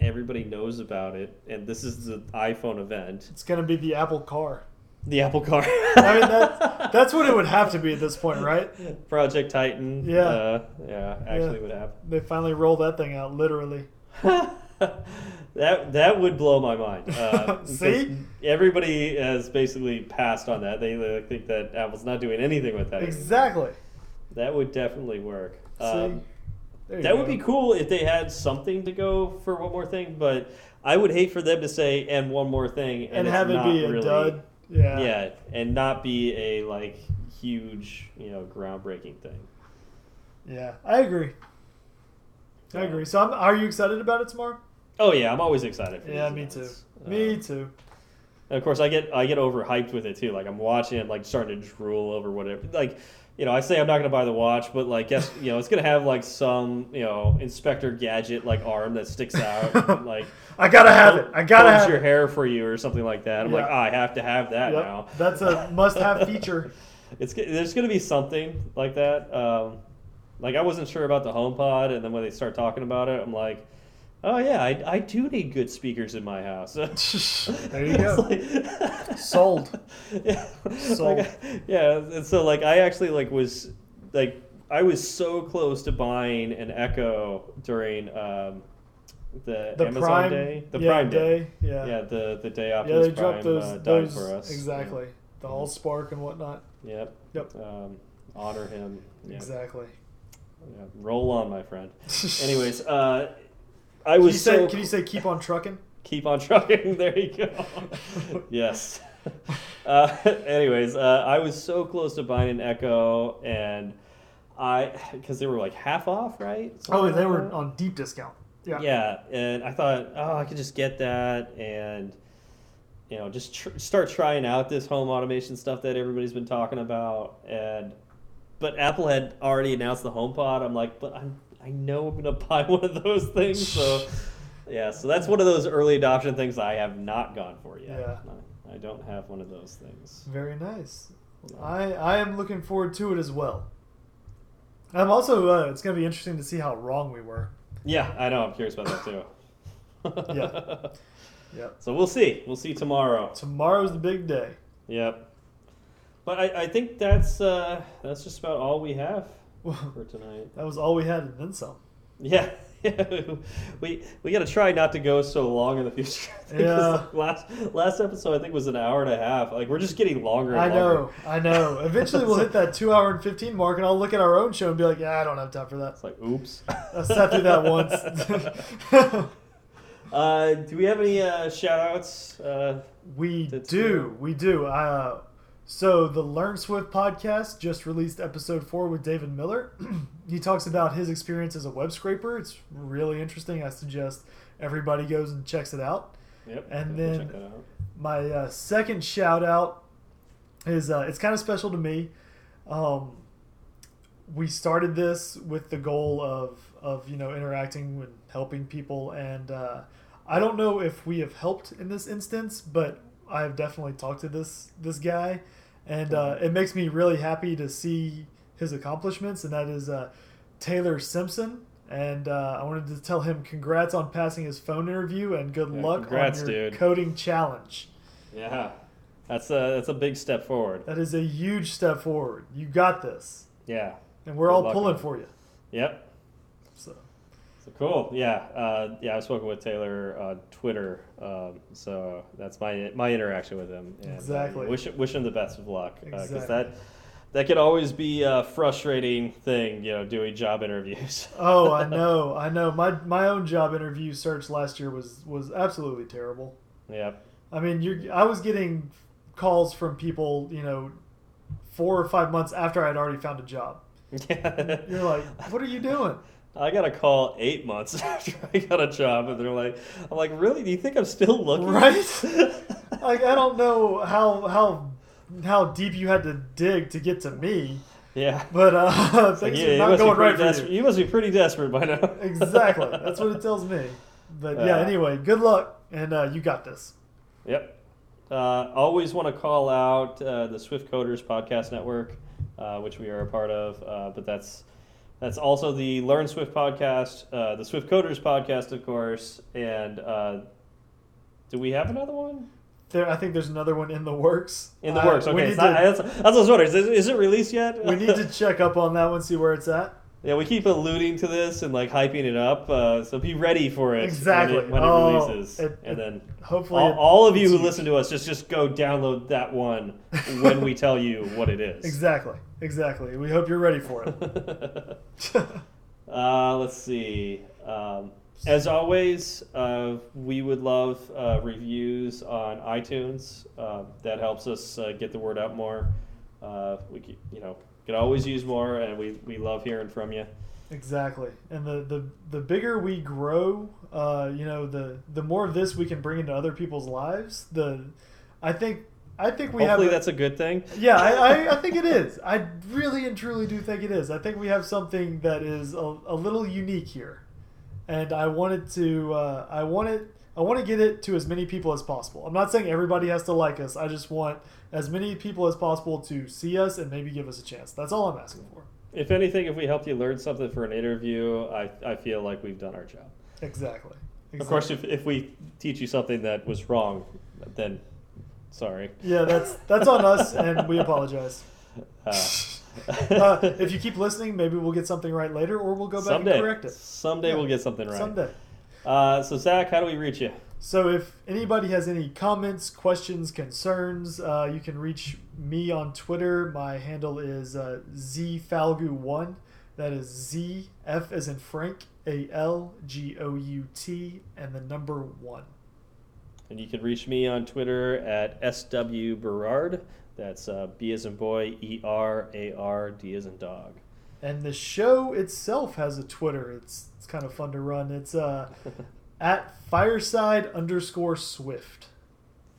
everybody knows about it, and this is the iPhone event. It's gonna be the Apple Car. The Apple Car. I mean, that, that's what it would have to be at this point, right? Project Titan. Yeah. uh, yeah, actually Yeah. would happen. They finally roll that thing out, literally. that that would blow my mind. Uh, See? everybody has basically passed on that. They think that Apple's not doing anything with that. anymore. Exactly. That would definitely work. Um, that would be cool if they had something to go for one more thing, but I would hate for them to say and one more thing and, and have it not be a really, dud. Yeah. Yeah, and not be a like huge, you know, groundbreaking thing. Yeah, I agree. I agree. So, I'm, are you excited about it tomorrow? Oh yeah, I'm always excited. For Yeah, me too. events. Me too. And of course, I get I get overhyped with it too. Like I'm watching, I'm like starting to drool over whatever. Like, you know, I say I'm not gonna buy the watch, but like, guess you know, it's gonna have like some you know Inspector Gadget like arm that sticks out, and, like I gotta have it. I gotta have your it. hair for you or something like that. I'm like, Yeah. ah, I have to have that Yep. now. That's a must-have feature. It's there's gonna be something like that. Um, like I wasn't sure about the HomePod, and then when they start talking about it, I'm like. Oh yeah, I, I do need good speakers in my house. there you go. It's like- Sold. yeah. Sold. Like, yeah. And so like I actually like was like I was so close to buying an Echo during um, the, The Amazon Prime day, the yeah, Prime day. day. Yeah. Yeah, the the day Yeah, Optimus they dropped Prime those, uh, died those for us. exactly. The All Spark and whatnot. Yep. Yep. Um, honor him. Yeah. Exactly. Yeah. Roll on, my friend. Anyways, uh, I can you was say so can you say keep on trucking? keep on trucking. there you go. yes. Uh, anyways, uh, I was so close to buying an Echo, and I because they were like half off, right? Oh, they like were that? on deep discount. Yeah. Yeah, and I thought, oh, I could just get that, and you know, just tr- start trying out this home automation stuff that everybody's been talking about, and but Apple had already announced the HomePod. I'm like, but I'm I know I'm gonna buy one of those things. So yeah, so that's one of those early adoption things I have not gone for yet. Yeah. I, I don't have one of those things. Very nice. I I am looking forward to it as well. I'm also. Uh, it's going to be interesting to see how wrong we were. Yeah, I know. I'm curious about that too. Yeah. Yep. So we'll see. We'll see tomorrow. Tomorrow's the big day. Yep. But I, I think that's uh, that's just about all we have for tonight. that was all we had, and then some. Yeah. we we got to try not to go so long in the future. Yeah. Last last episode I think was an hour and a half. Like we're just getting longer. And I longer. know, I know. Eventually, we'll hit that two hour and fifteen mark, and I'll look at our own show and be like, "Yeah, I don't have time for that." It's like oops. I sat through that once. uh, do we have any uh, shout outs? Uh, we do, we do. Uh, so the Learn Swift podcast just released episode four with David Miller. he talks about his experience as a web scraper. It's really interesting. I suggest everybody goes and checks it out. yep. And then- out. My uh, second shout out is uh, it's kind of special to me. Um, we started this with the goal of of you know interacting and helping people, and uh, I don't know if we have helped in this instance, but I have definitely talked to this this guy, and uh, it makes me really happy to see his accomplishments, and that is uh, Taylor Simpson. And uh, I wanted to tell him congrats on passing his phone interview and good Yeah, luck congrats, on your dude. coding challenge. Yeah, that's a that's a big step forward. That is a huge step forward. You got this, Yeah. and we're Good all pulling for you. Yep. So cool. Yeah. Uh, yeah. I've spoken with Taylor on Twitter. Um, so that's my my interaction with him. And, uh, Exactly. wish wish him the best of luck because Exactly. that that could always be a frustrating thing. You know, doing job interviews. Oh, I know, I know. My my own job interview search last year was was absolutely terrible. Yeah. I mean, you I was getting calls from people, you know, four or five months after I'd already found a job. Yeah. You're like, what are you doing? I got a call eight months after I got a job, and they're like, "I'm like, really? Do you think I'm still looking?" Right? Like, I don't know how how how deep you had to dig to get to me, yeah. but uh, Like, things yeah, are not going right for you. You must be pretty desperate by now. Exactly. That's what it tells me. But yeah, Yeah. anyway, good luck, and uh, you got this. Yep. Uh, always want to call out uh, the Swift Coders Podcast Network, uh, which we are a part of. Uh, but that's that's also the Learn Swift podcast, uh, the Swift Coders podcast, of course. And uh, do we have another one There, I think there's another one in the works. in the I- works? Okay, not, to- that's, that's what I was wondering. Is, it- is it released yet? we need to check up on that one, see where it's at. Yeah, we keep alluding to this and like hyping it up. Uh, so be ready for it Exactly. when it, when it Oh, releases, it- and then. Hopefully, All, all of you who listen to us, just just go download that one when we tell you what it is. Exactly. Exactly. We hope you're ready for it. uh, let's see. Um, as always, uh, we would love uh, reviews on iTunes. Uh, that helps us uh, get the word out more. Uh, we you know could always use more, and we, we love hearing from you. exactly. And the, the the bigger we grow, uh, you know, the the more of this we can bring into other people's lives. The I think I think we Hopefully, have. a- that's a good thing. Yeah, I, I, I think it is. I really and truly do think it is. I think we have something that is a, a little unique here, and I wanted to. Uh, I wanted. I want to get it to as many people as possible. I'm not saying everybody has to like us. I just want as many people as possible to see us and maybe give us a chance. That's all I'm asking for. If anything, if we helped you learn something for an interview, I, I feel like we've done our job. Exactly. Of course, if, if we teach you something that was wrong, then sorry. Yeah, that's that's on us, and we apologize. Uh, Uh, if you keep listening, maybe we'll get something right later, or we'll go back someday, and correct it. someday Yeah. we'll get something right. Someday. Uh, so Zach, how do we reach you? So if anybody has any comments, questions, concerns, uh, you can reach me on Twitter. My handle is uh, zfalgout1. That is Z F as in Frank A L G O U T and the number one. And you can reach me on Twitter at SW Berard. That's uh, B as in boy, E R A R D as in dog. And the show itself has a Twitter. It's it's kind of fun to run. It's uh, at fireside underscore Swift.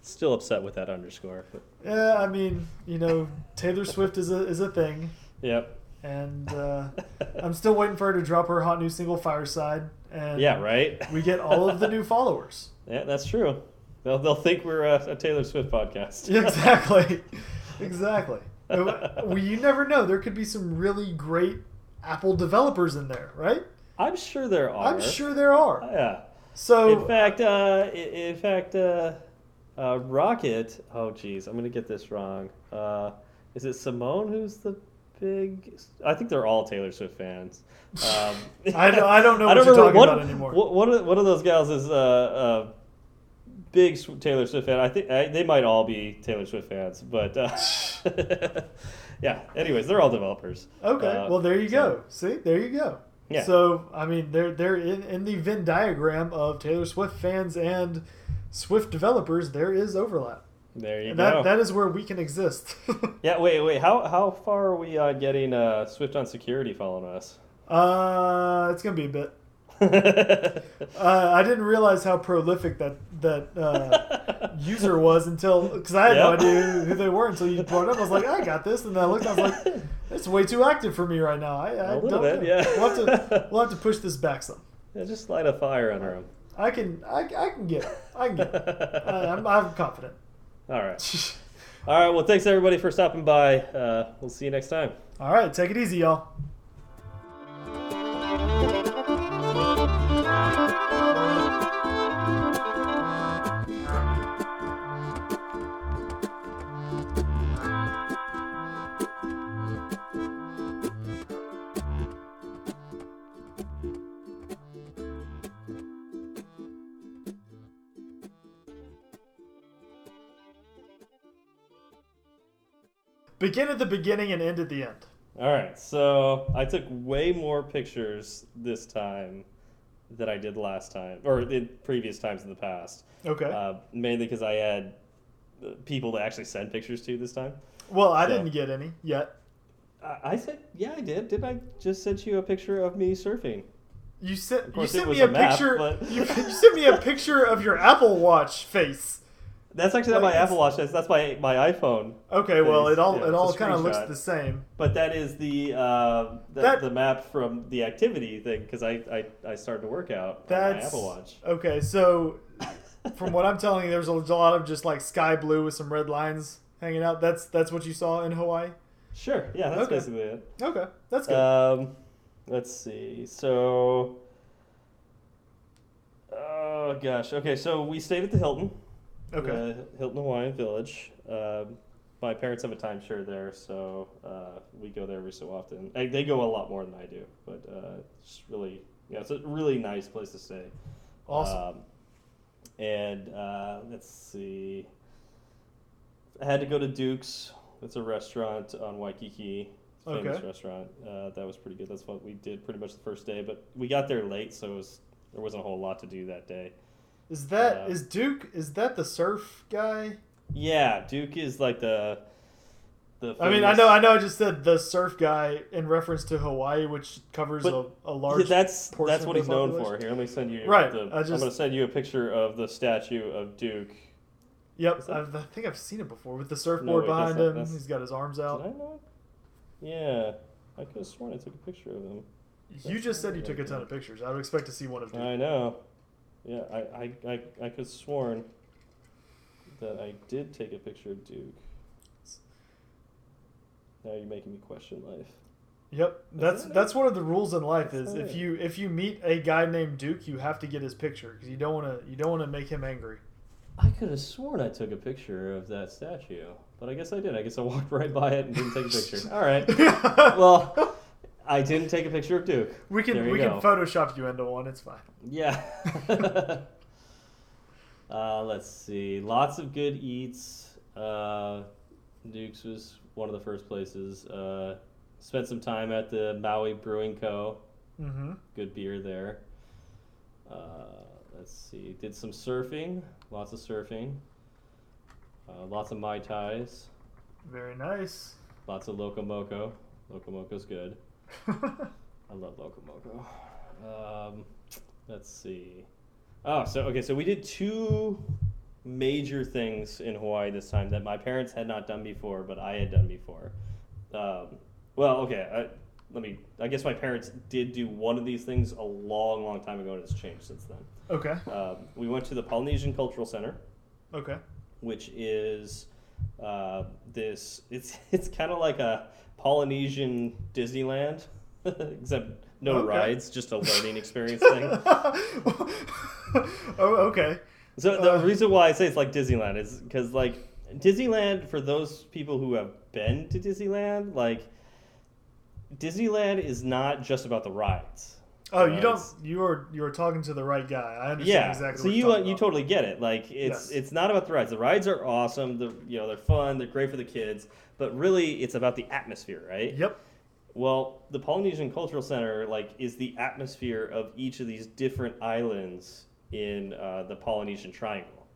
Still upset with that underscore, but Yeah, I mean, you know, Taylor Swift is a is a thing. yep. and uh, I'm still waiting for her to drop her hot new single Fireside, and yeah, right. we get all of the new followers. Yeah, that's true. They'll they'll think we're a, a Taylor Swift podcast. exactly, exactly. Well, you never know. There could be some really great Apple developers in there, right? I'm sure there are. I'm sure there are. Yeah. So In fact, uh, in fact, uh, uh, Rocket. Oh, geez, I'm gonna get this wrong. Uh, is it Simone who's the big? I think they're all Taylor Swift fans. Um, I don't- I don't know I what you're remember talking one, about anymore. One one of, one of those gals is uh, a big Taylor Swift fan. I think I, they might all be Taylor Swift fans, but uh, yeah. Anyways, they're all developers. Okay, Uh, well there you so- go. See, there you go. Yeah. So I mean, they're they're in, in the Venn diagram of Taylor Swift fans and Swift developers. There is overlap. There you And go. that that is where we can exist. Yeah, wait, wait. How how far are we on getting uh, Swift on security following us? uh, it's gonna be a bit. Uh, I didn't realize how prolific that that uh, user was until because I had no idea who they were until you brought up. I was like, I got this, and then I looked. I was like, it's way too active for me right now. I, I A little don't bit, know. yeah. We'll have to we'll have to push this back some. Yeah, just light a fire under them. I can I, I can get it. I can get it. I, I'm, I'm confident. All right. All right. Well, thanks everybody for stopping by. Uh, we'll see you next time. All right, take it easy, y'all. Begin at the beginning and end at the end. All right. So I took way more pictures this time than I did last time, or in previous times in the past. Okay. Uh, mainly because I had uh, people to actually send pictures to this time. well, I so- didn't get any yet. I, I said, yeah, I did. Didn't I just send you a picture of me surfing? You sent you sent me a, a map, picture. but- You, you sent me a picture of your Apple Watch face. That's actually not Like, my Apple Watch. That's, that's my my iPhone. Okay, well, it all yeah, it all kind of looks the same. But that is the uh, the, That- the map from the activity thing because I, I I started to work out on my That's Apple Watch. Okay, so from what I'm telling you, there's a lot of just like sky blue with some red lines hanging out. That's that's what you saw in Hawaii. Sure, yeah, that's Okay. basically it. Okay, that's good. Um, let's see. So, oh gosh. Okay, so we stayed at the Hilton. Okay, the Hilton Hawaiian Village. Um, my parents have a timeshare there, so uh, we go there every so often. I, they go a lot more than I do, but uh, it's really yeah, it's a really nice place to stay. awesome. Um, and uh, let's see. I had to go to Duke's. It's a restaurant on Waikiki. Famous Okay. restaurant. Uh, that was pretty good. That's what we did pretty much the first day. But we got there late, so it was, there wasn't a whole lot to do that day. Is that uh, is Duke? Is that the surf guy? Yeah, Duke is like the. the I mean, I know, I know. I just said the surf guy in reference to Hawaii, which covers a, a Yeah, large. that's portion that's what he's known for. Here, let me send you. Right, The, I I'm going to send you a picture of the statue of Duke. Yep, I've, I think I've seen it before with the surfboard wait, behind not- him. that's- He's got his arms Did I out. Yeah, I could have sworn I took a picture of him. You just said you took a ton of pictures. I would expect to see one of Duke. I know. Yeah, I I, I, I could have sworn that I did take a picture of Duke. Now you're making me question life. Yep, that's that's one of the rules in life. Is if you if you meet a guy named Duke, you have to get his picture because you don't want to you don't want to make him angry. I could have sworn I took a picture of that statue, but I guess I did. I guess I walked right by it and didn't take a picture. All right. Well, I didn't take a picture of Duke. we can we go. can Photoshop you into one. It's fine. Yeah. uh, let's see. Lots of good eats. Uh, Duke's was one of the first places. Uh, spent some time at the Maui Brewing Co. Mm-hmm. Good beer there. Uh, let's see. Did some surfing. Lots of surfing. Uh, lots of Mai Tais. Very nice. Lots of Loco Moco. Loco Moco's good. I love Loco Moco. Um, let's see. Oh, so okay, so we did two major things in Hawaii this time that my parents had not done before, but I had done before. Um, well, okay, I, let me. I guess my parents did do one of these things a long, long time ago, and it's changed since then. Okay. Um, we went to the Polynesian Cultural Center, Okay. which is uh, this. It's it's kind of like a Polynesian Disneyland, except no Okay. rides, just a learning experience thing. oh, okay. So the Uh. reason why I say it's like Disneyland is because like Disneyland for those people who have been to Disneyland, like Disneyland is not just about the rides. Oh, Uh, you don't. You are you are talking to the right guy. I understand Yeah, exactly. so what you uh, you totally get it. Like Yes. it's it's not about the rides. The rides are awesome. The you know they're fun. They're great for the kids. But really, it's about the atmosphere, right? Yep. Well, the Polynesian Cultural Center like is the atmosphere of each of these different islands in uh, the Polynesian Triangle,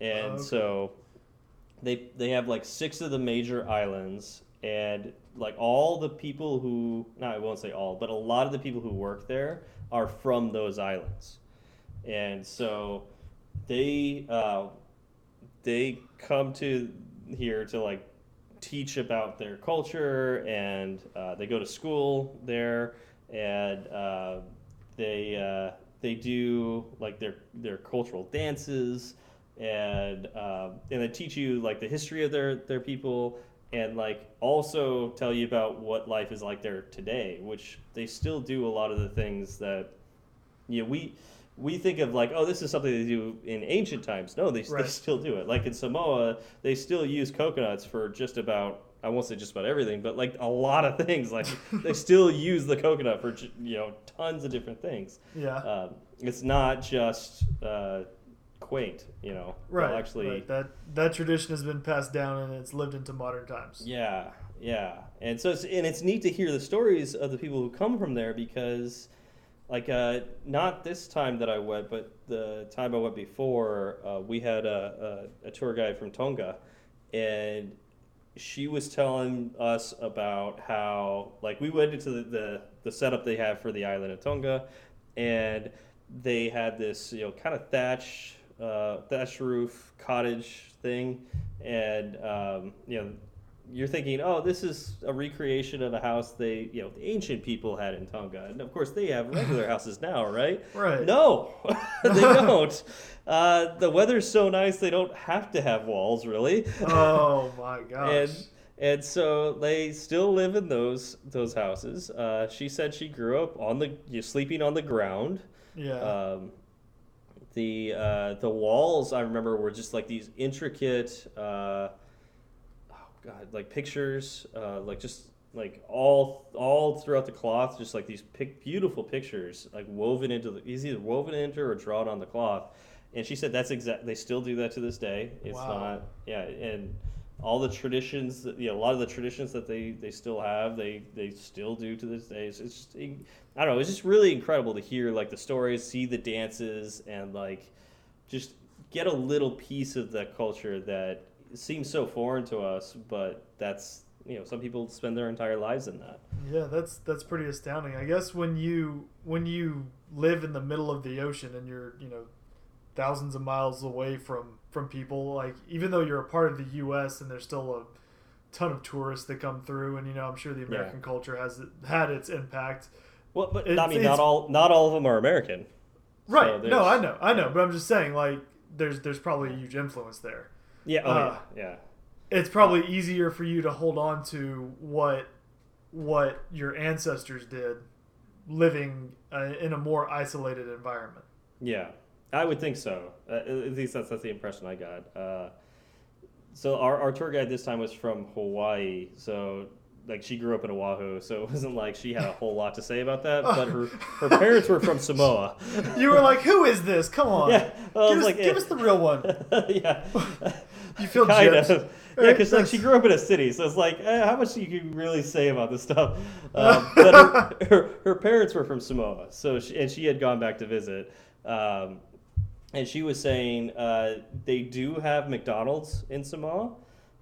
and Okay. so they they have like six of the major islands, and like all the people who no, I won't say all, but a lot of the people who work there are from those islands, and so they uh, they come to here to like teach about their culture and uh, they go to school there and uh, they uh, they do like their their cultural dances and um, and they teach you like the history of their their people and like also tell you about what life is like there today which they still do a lot of the things that you know, we we think of like, oh, this is something they do in ancient times. No, they, they still do it. Like in Samoa, they still use coconuts for just about I won't say just about everything, but like a lot of things. Like they still use the coconut for you know tons of different things. Yeah. Um, it's not just uh, quaint, you know. They'll right. Actually, right. That that tradition has been passed down and it's lived into modern times. Yeah, yeah, and so it's, and it's neat to hear the stories of the people who come from there because, like, uh, not this time that I went, but the time I went before, uh, we had a, a, a tour guide from Tonga, and she was telling us about how, like, we went into the, the, the setup they have for the island of Tonga, and they had this, you know, kind of thatch, uh, thatch roof cottage thing, and um, you know you're thinking, oh, this is a recreation of a house they, you know, the ancient people had in Tonga, and of course they have regular houses now, right? Right. No, they don't. Uh, the weather's so nice they don't have to have walls, really. Oh my gosh. and and so they still live in those those houses. Uh, she said she grew up on the you sleeping on the ground. yeah. Um, the uh, the walls I remember were just like these intricate, uh, oh god, like pictures, uh, like just like all all throughout the cloth, just like these pic- beautiful pictures, like woven into the is either woven into or drawn on the cloth. And she said that's exact. They still do that to this day. It's Wow. not, yeah, and all the traditions that you know, a lot of the traditions that they they still have, they they still do to this day. It's, it's just, I don't know. It's just really incredible to hear like the stories, see the dances, and like just get a little piece of the culture that seems so foreign to us, but that's you know some people spend their entire lives in that. Yeah, that's that's pretty astounding. I guess when you when you live in the middle of the ocean and you're you know thousands of miles away from from people, like even though you're a part of the U.S. and there's still a ton of tourists that come through, and you know I'm sure the American culture has had its impact. Well, but It's- I mean, not all not all of them are American. Right? So no, I know, I know, but I'm just saying like there's there's probably a huge influence there. Yeah. Oh Uh, yeah. Yeah. It's probably easier for you to hold on to what what your ancestors did living uh, in a more isolated environment. Yeah, I would think so. Uh, at least that's, that's the impression I got. Uh, so our, our tour guide this time was from Hawaii. So like she grew up in Oahu, so it wasn't like she had a whole lot to say about that. But her her parents were from Samoa. You were like, "Who is this? Come on, Yeah, well, give, us, like, give eh. us the real one." yeah. You feel kind gypped. of. Yeah, because like she grew up in a city, so it's like, eh, how much do you can really say about this stuff? Um, but her, her, her parents were from Samoa, so she, and she had gone back to visit, um, and she was saying uh, they do have McDonald's in Samoa,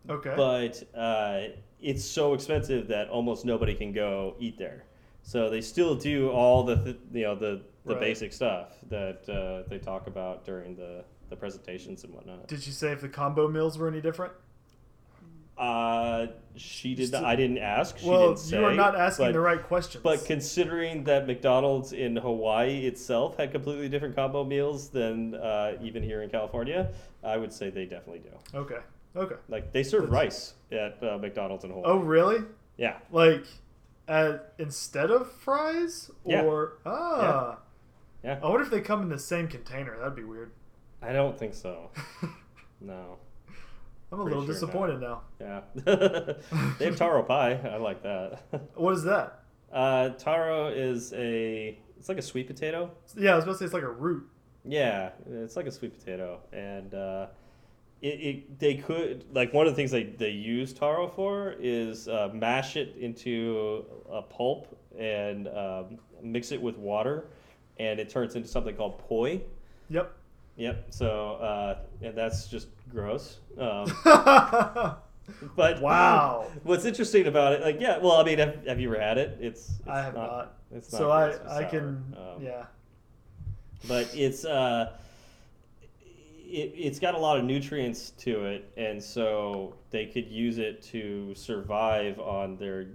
Okay. but uh, it's so expensive that almost nobody can go eat there. So they still do all the th- you know the the Right. basic stuff that uh, they talk about during the the presentations and whatnot. Did you say if the combo meals were any different? Uh, she did. Not, I didn't ask. She well, didn't say. you are not asking but, the right questions. But considering that McDonald's in Hawaii itself had completely different combo meals than uh, even here in California, I would say they definitely do. okay, okay. Like they serve That's- rice at uh, McDonald's in Hawaii. Oh, really? Yeah. Like, uh, instead of fries, Yeah. or ah, Yeah. I wonder if they come in the same container. That'd be weird. I don't think so. No. I'm a Pretty little sure disappointed now. Yeah. they have taro pie. I like that. What is that? Uh, taro is a. It's like a sweet potato. Yeah, I was about to say it's like a root. Yeah, it's like a sweet potato, and uh, it, it they could like one of the things they, they use taro for is uh, mash it into a pulp and um, mix it with water, and it turns into something called poi. Yep. Yep. So uh, and that's just gross. Um, but Wow. what's interesting about it, like yeah, well, I mean, have, have you ever had it? It's, it's I have not. It's not so I, gross, I can, Um, yeah. but it's uh it, it's got a lot of nutrients to it and so they could use it to survive on their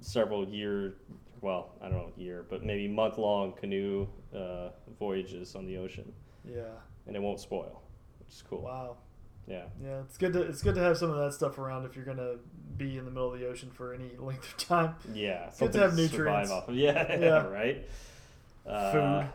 several year well i don't know year but maybe month long canoe uh, voyages on the ocean Yeah. And it won't spoil which is cool Wow. yeah Yeah, it's good to it's good to have some of that stuff around if you're gonna be in the middle of the ocean for any length of time. yeah good to have survive nutrients. off of. yeah, Yeah. right uh, Food.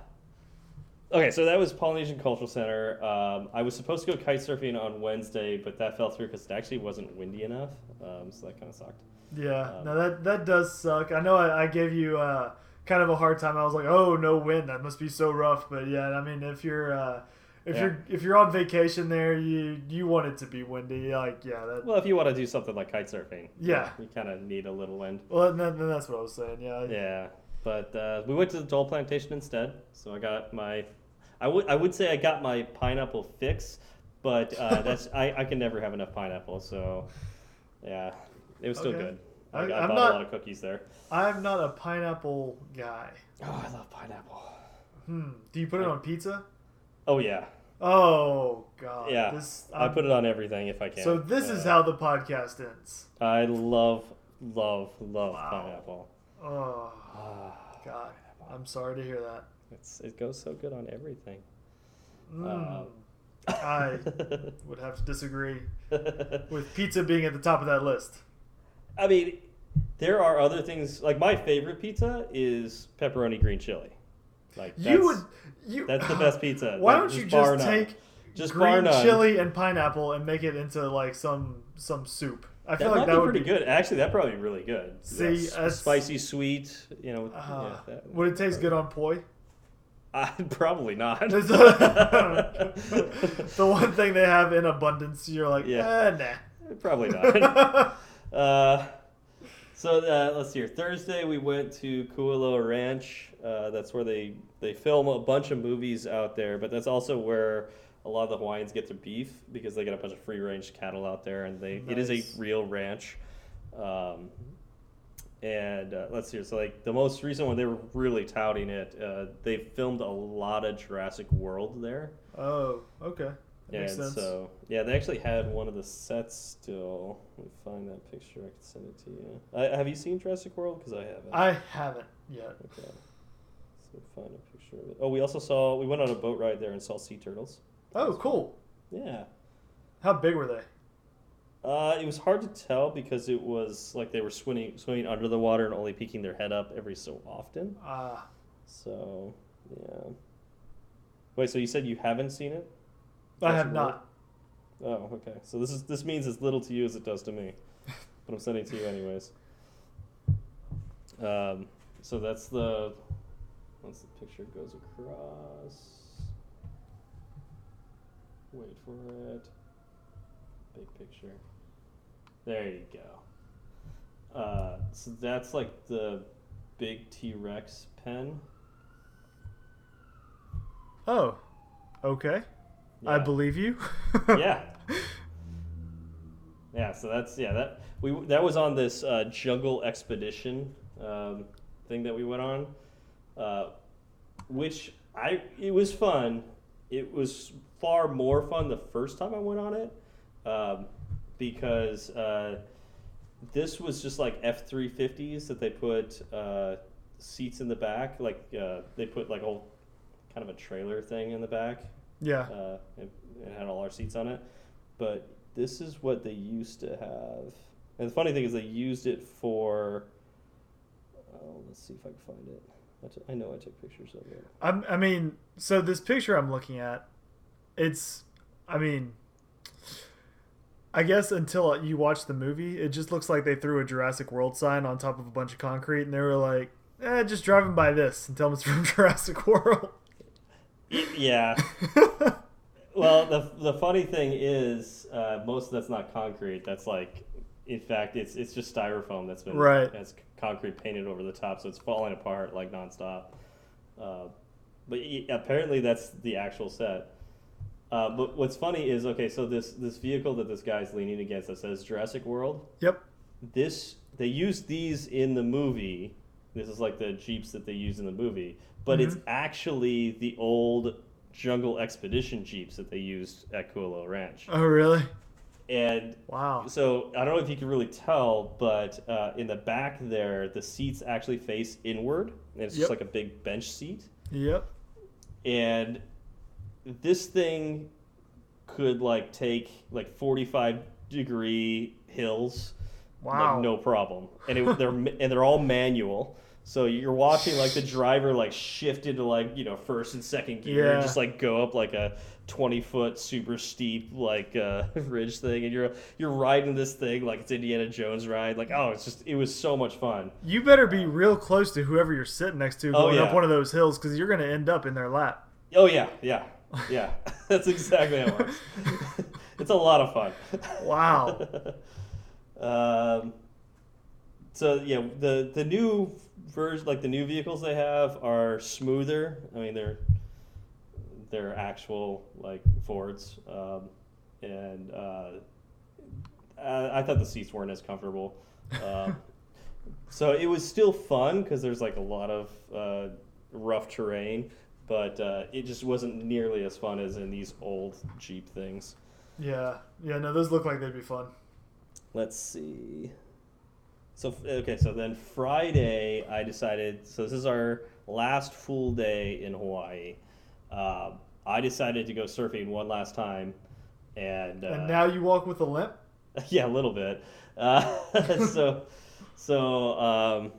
Okay, so that was Polynesian Cultural Center. Um, I was supposed to go kite surfing on Wednesday, but that fell through because it actually wasn't windy enough. Um, so that kind of sucked. Yeah, Um, no, that that does suck. I know I, I gave you uh, kind of a hard time. I was like, oh, no wind, that must be so rough. But yeah, I mean, if you're uh, if Yeah. you're if you're on vacation there, you you want it to be windy. Like yeah, that. Well, if you want to do something like kite surfing, Yeah. you kind of need a little wind. Well, then, then that's what I was saying. Yeah. Yeah, but uh, we went to the Dole Plantation instead. So I got my, I would I would say I got my pineapple fix, but uh, that's I, I can never have enough pineapple. So yeah, it was still Okay. good. I, I- I I'm bought not- a lot of cookies there. I'm not a pineapple guy. Oh, I love pineapple. Hmm. Do you put it on pizza? Oh yeah, Oh God. yeah. This, I put it on everything if I can. So this is Uh, how the podcast ends. I love, love, love Wow. pineapple. Oh Ah, God. I'm sorry to hear that. it's it goes so good on everything. Mm. Uh, I would have to disagree with pizza being at the top of that list. I mean, there are other things. Like my favorite pizza is pepperoni green chili. Like that's, you would you that's the best pizza. Why That- don't you just none. take just green chili and pineapple and make it into like some some soup? I That feel might like that would be would pretty good. Actually, that'd probably be really good. See, that's- spicy sweet. You know, Uh, yeah, that- would it taste good on poi? Uh, probably not. the one thing they have in abundance, you're like, Yeah. eh, probably not. Uh, so uh, let's see here. Thursday we went to Kualoa Ranch. Uh, that's where they they film a bunch of movies out there, but that's also where a lot of the Hawaiians get their beef because they get a bunch of free range cattle out there, and they it is a real ranch. Um, and uh, let's see here. So like the most recent one, they were really touting it. Uh, they filmed a lot of Jurassic World there. oh, okay. That And so, yeah, they actually had one of the sets still. Let me find that picture. I can send it to you. I, have you seen Jurassic World? Because I haven't. I haven't yet. okay. So find a picture of it. Oh, we also saw. We went on a boat ride there and saw sea turtles. Oh, cool. Yeah. How big were they? Uh, it was hard to tell because it was like they were swimming swimming under the water and only peeking their head up every so often. Ah, So yeah. Wait, so you said you haven't seen it? I have not. Oh, okay. So this is this means as little to you as it does to me, but I'm sending it to you anyways. Um, so that's the once the picture goes across. Wait for it. Big picture. There you go. Uh, so that's like the big T Rex pen. Oh, okay. I believe you. yeah. Yeah, so that's yeah that we that was on this uh, jungle expedition um, thing that we went on, uh, which I it was fun. It was far more fun the first time I went on it um, because uh, this was just like F three fifties that they put uh, seats in the back, like uh, they put like a whole kind of a trailer thing in the back. Yeah. Uh, it, it had all our seats on it, but this is what they used to have. And the funny thing is, they used it for. Oh, let's see if I can find it. I t- I know I took pictures of it. I'm, I mean, so this picture I'm looking at, it's, I mean, I guess until you watch the movie, it just looks like they threw a Jurassic World sign on top of a bunch of concrete, and they were like, "Eh, just driving by this and tell them it's from Jurassic World." Yeah. Well, the the funny thing is, uh, most of that's not concrete. That's like, in fact, it's it's just styrofoam that's been Right. has concrete painted over the top, so it's falling apart like nonstop. Uh, but apparently, that's the actual set. Uh, but what's funny is, okay, so this this vehicle that this guy's leaning against that says Jurassic World. yep. This they used these in the movie. This is like the jeeps that they use in the movie, but it's actually the old jungle expedition jeeps that they used at Kualoa Ranch. Oh, really? And Wow. so I don't know if you can really tell, but uh, in the back there, the seats actually face inward, and it's Yep. just like a big bench seat. Yep. And this thing could like take like forty-five degree hills Wow. like no problem. And it, they're and they're all manual. So you're watching like the driver like shift into like you know first and second gear, and Yeah. just like go up like a twenty foot super steep like uh, ridge thing, and you're you're riding this thing like it's Indiana Jones ride. Like oh, it's just it was so much fun. You better be real close to whoever you're sitting next to Oh, going up one of those hills because you're going to end up in their lap. Oh yeah, yeah, yeah. That's exactly how it works. it's a lot of fun. Wow. um, so yeah, the the new version, like the new vehicles they have, are smoother. I mean, they're they're actual like Fords, um, and uh, I, I thought the seats weren't as comfortable. Um, so it was still fun because there's like a lot of uh, rough terrain, but uh, it just wasn't nearly as fun as in these old Jeep things. Yeah. Yeah, no, those look like they'd be fun. Let's see. So okay, so then Friday I decided. So this is our last full day in Hawaii. Uh, I decided to go surfing one last time, and, uh, And now you walk with a limp? yeah, a little bit. Uh, so so um,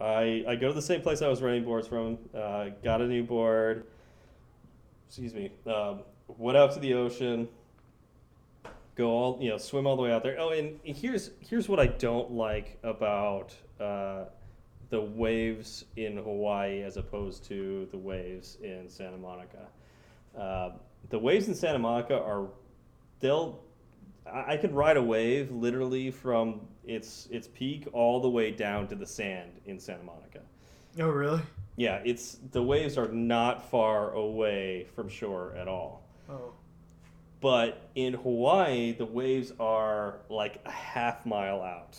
I I go to the same place I was renting boards from. Uh, got a new board. Excuse me. Um, went out to the ocean. Go all you know, swim all the way out there. Oh, and here's here's what I don't like about uh, the waves in Hawaii as opposed to the waves in Santa Monica. Uh, the waves in Santa Monica are they'll I I could ride a wave literally from its its peak all the way down to the sand in Santa Monica. Oh, really? Yeah, it's the waves are not far away from shore at all. Oh. But in Hawaii, the waves are like a half mile out.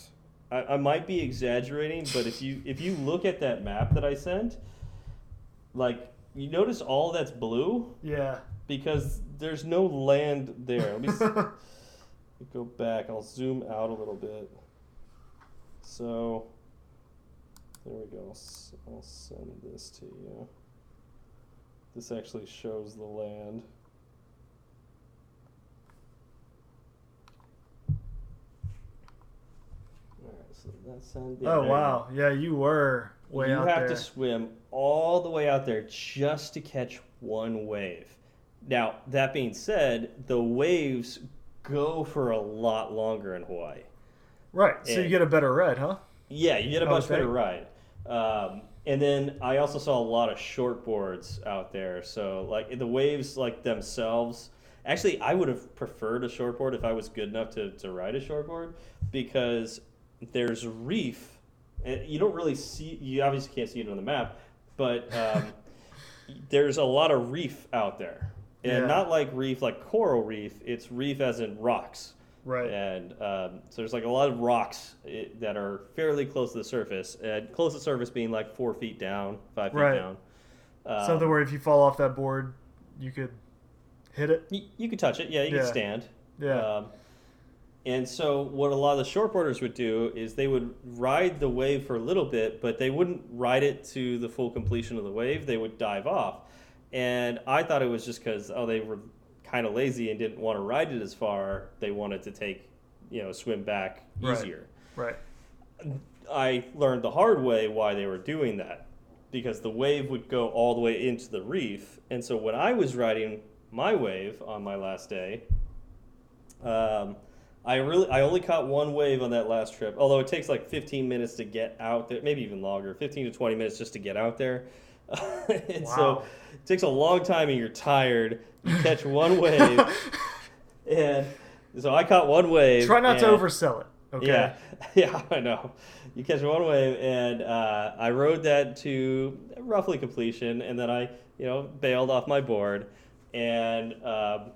I, I might be exaggerating, but if you if you look at that map that I sent, like you notice all that's blue Yeah. because there's no land there. Let me s- go back. I'll zoom out a little bit. So there we go. I'll I'll send this to you. This actually shows the land. All right, so that's on. yeah, oh, there you wow. Yeah, you were way you out have to swim all the way out there just to catch one wave. Now, that being said, the waves go for a lot longer in Hawaii. Right. So you get a better ride, huh? Yeah, you get a much Okay. better ride. Um, and then I also saw a lot of short boards out there. So like the waves like themselves. Actually, I would have preferred a shortboard if I was good enough to, to ride a shortboard because there's a reef. And you don't really see. You obviously can't see it on the map, but um, there's a lot of reef out there, and Yeah. not like reef like coral reef. It's reef as in rocks. Right. And um, so there's like a lot of rocks eh, that are fairly close to the surface, and close to the surface being like four feet down, five feet Right. down. Um, Something where if you fall off that board, you could hit it. you, you could touch it, yeah, you Yeah. could stand. Yeah. Um, And so what a lot of the shortboarders would do is they would ride the wave for a little bit, but they wouldn't ride it to the full completion of the wave. They would dive off. And I thought it was just because oh they were kind of lazy and didn't want to ride it as far. They wanted to take you know swim back Right. easier. Right. I learned the hard way why they were doing that because the wave would go all the way into the reef. And so when I was riding my wave on my last day, um, I really I only caught one wave on that last trip. Although it takes like 15 minutes to get out there, maybe even longer, 15 to 20 minutes just to get out there. and so it takes a long time and you're tired. You catch one wave, and so I caught one wave. Try not to oversell it. Okay. yeah, yeah, I know. You catch one wave, and uh, I rode that to roughly completion, and then I, you know, bailed off my board, and um,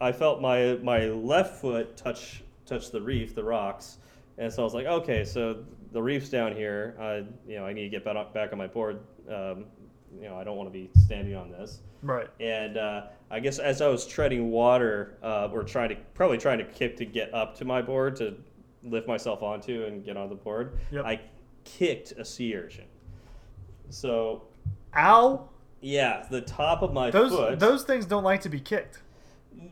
I felt my my left foot touch touch the reef, the rocks, and so I was like, okay, so the reef's down here. I, you know, I need to get back on, back on my board. Um, you know, I don't want to be standing on this. Right. And uh, I guess as I was treading water, uh, or trying to probably trying to kick to get up to my board to lift myself onto and get on the board, Yep. I kicked a sea urchin. So Ow. yeah, the top of my Those foot. those things don't like to be kicked.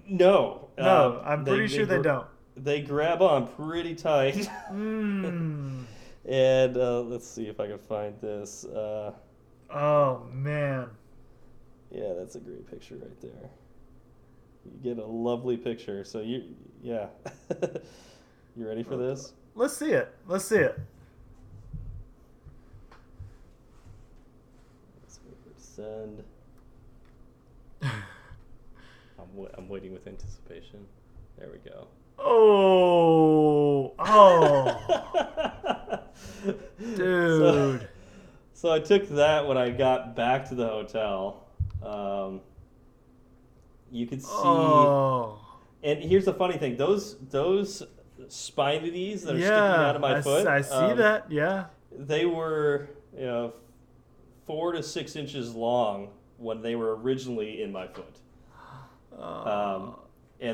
no, No, um, I'm pretty sure they gr- don't. They grab on pretty tight. Mm. and uh, let's see if I can find this. Uh, Oh man. Yeah, that's a great picture right there. You get a lovely picture. So you, yeah. you ready for this? Let's see it. Let's see it. Let's send. I'm, wa- I'm waiting with anticipation. There we go. Oh. Oh. So, Dude. so I took that when I got back to the hotel. Um, you could see. Oh. And here's the funny thing: those those spinities that are yeah. sticking out of my I, foot. I see um, that. Yeah. They were, you know, four to six inches long when they were originally in my foot. Um,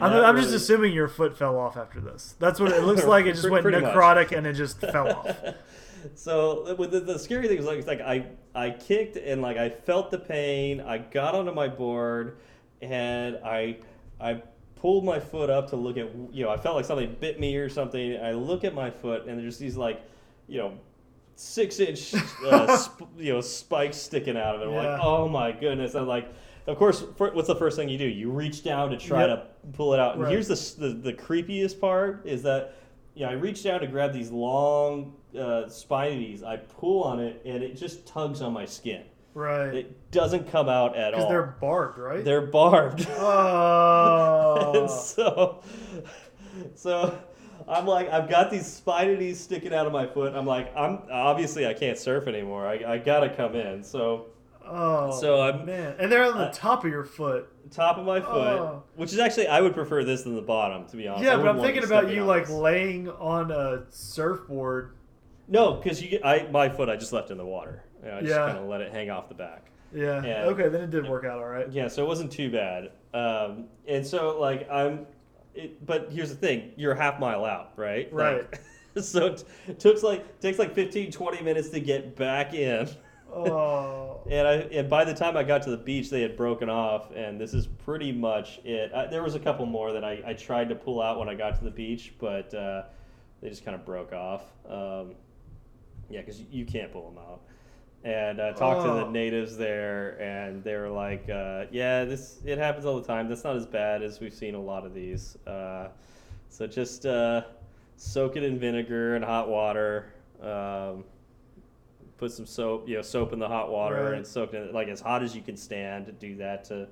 I'm, I'm just assuming your foot fell off after this. That's what it looks like. It just Pretty- went necrotic and it just fell off. so the, the scary thing is like, it's like I I kicked and like I felt the pain. I got onto my board and I I pulled my foot up to look at you know I felt like something bit me or something. I look at my foot and there's these like you know six inch uh, sp- you know spikes sticking out of it. I'm Yeah. like oh my goodness. I'm like. Of course, fir- what's the first thing you do? You reach down to try Yep. to pull it out. And Right. here's the, the the creepiest part is that you know, I reach down to grab these long uh, spinities. I pull on it, and it just tugs on my skin. Right. It doesn't come out at all. Because they're barbed, right? They're barbed. Oh. and so, so I'm like, I've got these spinities sticking out of my foot. I'm like, I'm obviously I can't surf anymore. I, I gotta come in. So oh. So I'm- man, and they're on the top of your foot. top of my foot, Oh. which is actually I would prefer this than the bottom, to be honest. Yeah, but I'm thinking about you like laying on a surfboard. No, because you get I my foot I just left in the water. Know, I just kind of let it hang off the back. Yeah. Yeah. Okay, then it did work out all right. Yeah, so it wasn't too bad. Um, and so like I'm, it, but here's the thing: you're a half mile out, right? Like, so it, took like takes like 15, 20 minutes to get back in. Oh. And I and by the time I got to the beach, they had broken off, and this is pretty much it. I, there was a couple more that I, I tried to pull out when I got to the beach, but uh, they just kind of broke off. Um, yeah, because you, you can't pull them out. And uh, talked to the Oh. natives there, and they were like, uh, "Yeah, this it happens all the time. That's not as bad as we've seen a lot of these. Uh, so just uh, soak it in vinegar and hot water." Um, put some soap, you know, soap in the hot water Right. and soak it like as hot as you can stand to do that to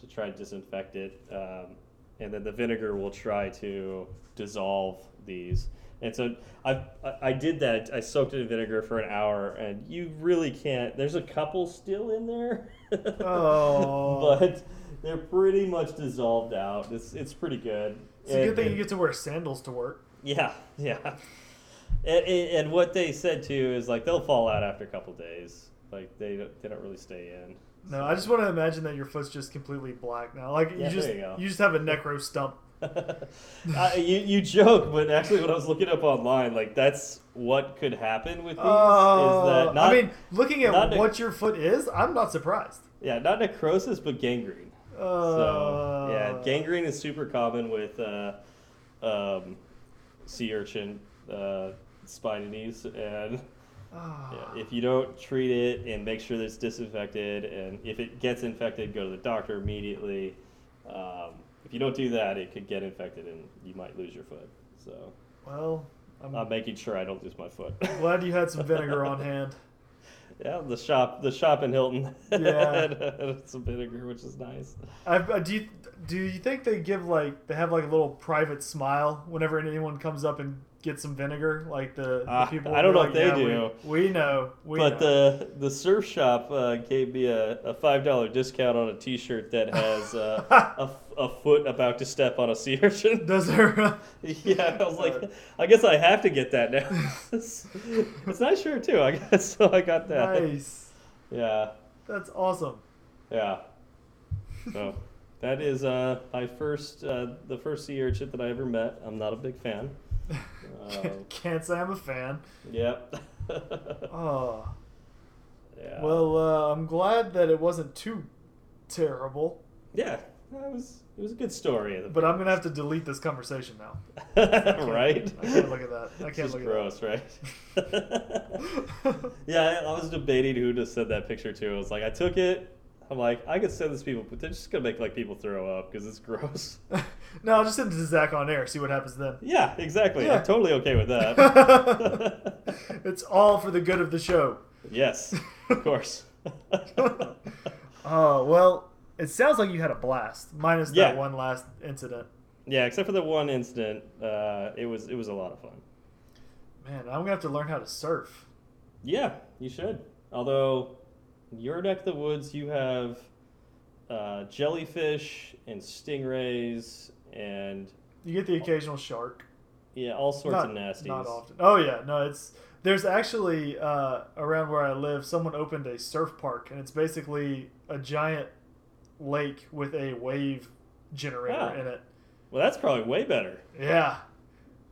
to try to disinfect it. Um, and then the vinegar will try to dissolve these. And so I, I did that. I soaked it in vinegar for an hour, and you really can't. There's a couple still in there, Oh. but they're pretty much dissolved out. It's it's pretty good. It's a good And- thing you get to wear sandals to work. yeah, yeah. And, and, what they said too is like they'll fall out after a couple days. Like they don't, they don't really stay in. No, I just want to imagine that your foot's just completely black now. Like you just there you just have a necro stump. uh, you you joke, but actually, when I was looking up online, like that's what could happen with these. Is that not, I mean, looking at what your foot is, I'm not surprised. yeah, not necrosis, but gangrene. Uh, So yeah, gangrene is super common with uh, um, sea urchin uh, knees, and ah. yeah, if you don't treat it and make sure that it's disinfected, and if it gets infected, go to the doctor immediately. Um, if you don't do that, it could get infected, and you might lose your foot. So Well, I'm I'm making sure I don't lose my foot. glad you had some vinegar on hand. yeah, the shop, the shop in Hilton Yeah. some vinegar, which is nice. I, uh, do you do you think they give like they have like a little private smile whenever anyone comes up and gets some vinegar? Like the, the Ah, people. I don't know be if like, they "Yeah, do." We, we know. We but know. the the surf shop uh, gave me a, a five dollar discount on a T shirt that has uh, a, a foot about to step on a sea urchin. does there? yeah, I was like, I guess I have to get that now. it's, it's nice shirt too. I guess so. I got that. nice. Yeah, That's awesome. yeah. So that is uh, my first uh, the first sea urchin that I ever met. I'm not a big fan. Um, Can't say I'm a fan. yep. Oh. yeah. Well, uh, I'm glad that it wasn't too terrible. yeah. That was it was a good story. But I'm gonna have to delete this conversation now. right? I can't look at that. I can't just look gross, right? at that. yeah, I I was debating who to send that picture to. I was like, I took it. I'm like, I could send this to people, but they're just gonna make like people throw up because it's gross. no, I'll just send it to Zach on air. See what happens then. yeah, exactly. Yeah. I'm totally okay with that. it's all for the good of the show. yes, of course. Oh well, it sounds like you had a blast, minus Yeah. that one last incident. yeah, except for the one incident, uh, it was it was a lot of fun. Man, I'm gonna have to learn how to surf. Yeah, you should. Although, your neck of the woods, you have uh, jellyfish and stingrays and You get the occasional shark. yeah, all sorts not, of nasties. Not often. Oh yeah, no, it's there's actually uh, around where I live, someone opened a surf park, and it's basically a giant lake with a wave generator in it. Well, that's probably way better. Yeah,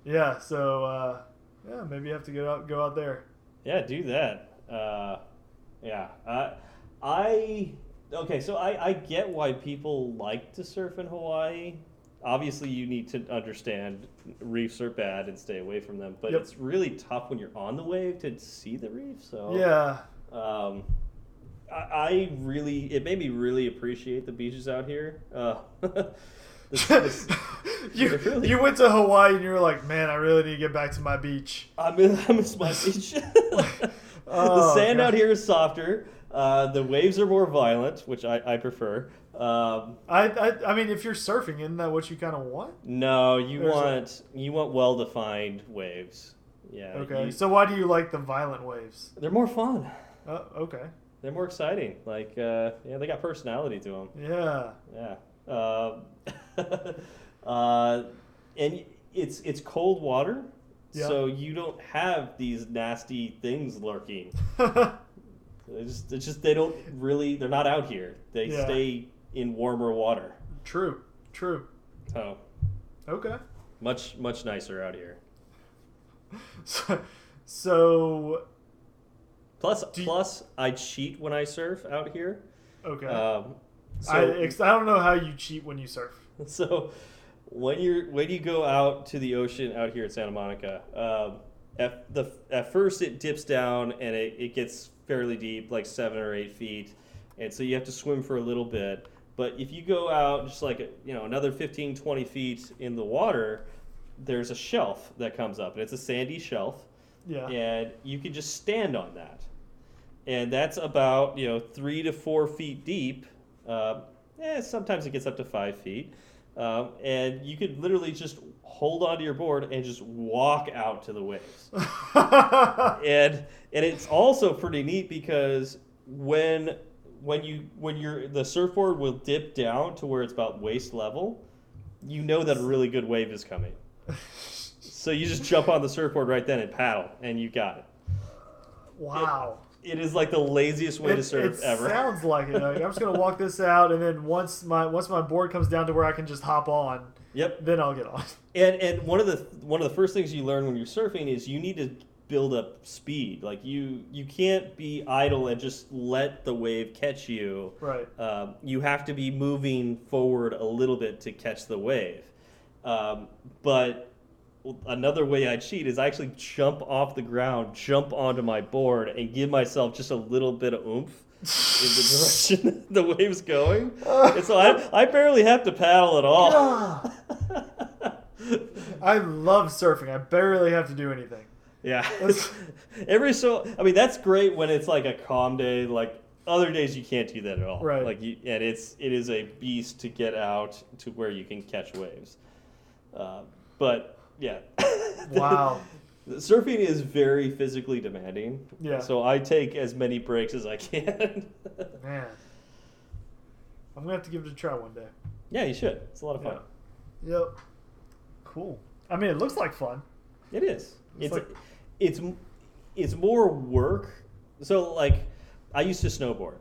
yeah. So uh, yeah, maybe you have to go out go out there. Yeah, do that. Uh, yeah, I, I okay. So I, I get why people like to surf in Hawaii. Obviously, you need to understand reefs are bad and stay away from them. But Yep. it's really tough when you're on the wave to see the reef. So Yeah. Um, I, I really, it made me really appreciate the beaches out here. Uh, this- this- you really- you went to Hawaii and you were like, man, I really need to get back to my beach. I miss, I miss my beach. The Oh, sand God. out here is softer. Uh, the waves are more violent, which I, I prefer. Um, I, I I mean, if you're surfing, isn't that what you kind of want? no, you There's a- want you want well defined waves. Yeah. Okay. you- So why do you like the violent waves? they're more fun. Oh, okay. They're more exciting. Like uh, yeah, they got personality to them. Yeah. Yeah. Um, uh, and it's it's cold water, Yeah. so you don't have these nasty things lurking. They just it's just they don't really they're not out here. They Yeah. stay in warmer water. true. True. Oh. Okay. much much nicer out here. So, so Plus Do you- I cheat when I surf out here. okay. Um, so I I don't know how you cheat when you surf. So when you're when you go out to the ocean out here at Santa Monica, um, at the at first it dips down and it, it gets fairly deep, like seven or eight feet, and so you have to swim for a little bit. But if you go out just like you know another 15, 20 feet in the water, there's a shelf that comes up, and it's a sandy shelf, Yeah. and you can just stand on that, and that's about you know three to four feet deep. Uh, eh, sometimes it gets up to five feet, um, and you could literally just hold onto your board and just walk out to the waves. and and it's also pretty neat because when when you when you're the surfboard will dip down to where it's about waist level, you know that a really good wave is coming. So you just jump on the surfboard right then and paddle, and you got it. wow. It is like the laziest way it, to surf it ever. sounds like it. Like, I'm just gonna walk this out, and then once my once my board comes down to where I can just hop on, yep. then I'll get on. And and one of the one of the first things you learn when you're surfing is you need to build up speed. Like you you can't be idle and just let the wave catch you. Right. Um, you have to be moving forward a little bit to catch the wave. Um, but another way I cheat is I actually jump off the ground, jump onto my board, and give myself just a little bit of oomph in the direction the wave's going. And so I, I barely have to paddle at all. I love surfing. I barely have to do anything. Yeah. Every so I mean that's great when it's like a calm day. Like other days you can't do that at all. Right. Like you and it's it is a beast to get out to where you can catch waves. Uh, but yeah. Wow. Surfing is very physically demanding. Yeah. So I take as many breaks as I can. Man, I'm gonna have to give it a try one day. yeah, you should. It's a lot of fun. Yep. Cool. I mean, it looks like fun. It is. It's It's like- it's it's more work. So like, I used to snowboard,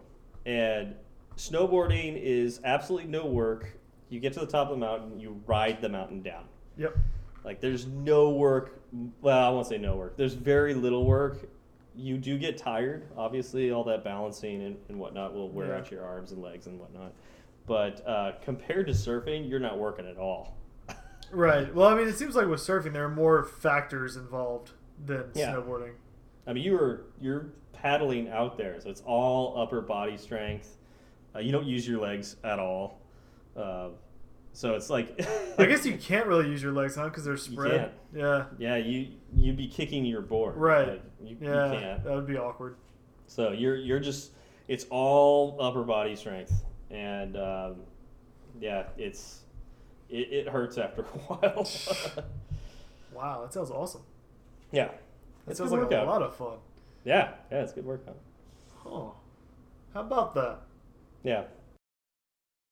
and snowboarding is absolutely no work. You get to the top of the mountain, you ride the mountain down. Yep. Like there's no work. Well, I won't say no work. There's very little work. You do get tired. Obviously, all that balancing and, and whatnot will wear Yeah. out your arms and legs and whatnot. But uh, compared to surfing, you're not working at all. Right. Well, I mean, it seems like with surfing, there are more factors involved than Yeah. snowboarding. I mean, you're you're paddling out there, so it's all upper body strength. Uh, you don't use your legs at all, uh, so it's like I guess you can't really use your legs, huh? Because they're spread. Yeah. yeah, you you'd be kicking your board, Right. Like, you, Yeah. you can't. That would be awkward. So you're you're just it's all upper body strength, and um, yeah, it's it, it hurts after a while. Wow, that sounds awesome. yeah, That it's sounds like workout. a lot of fun. Yeah, yeah, it's good workout. Huh. How about that? Yeah,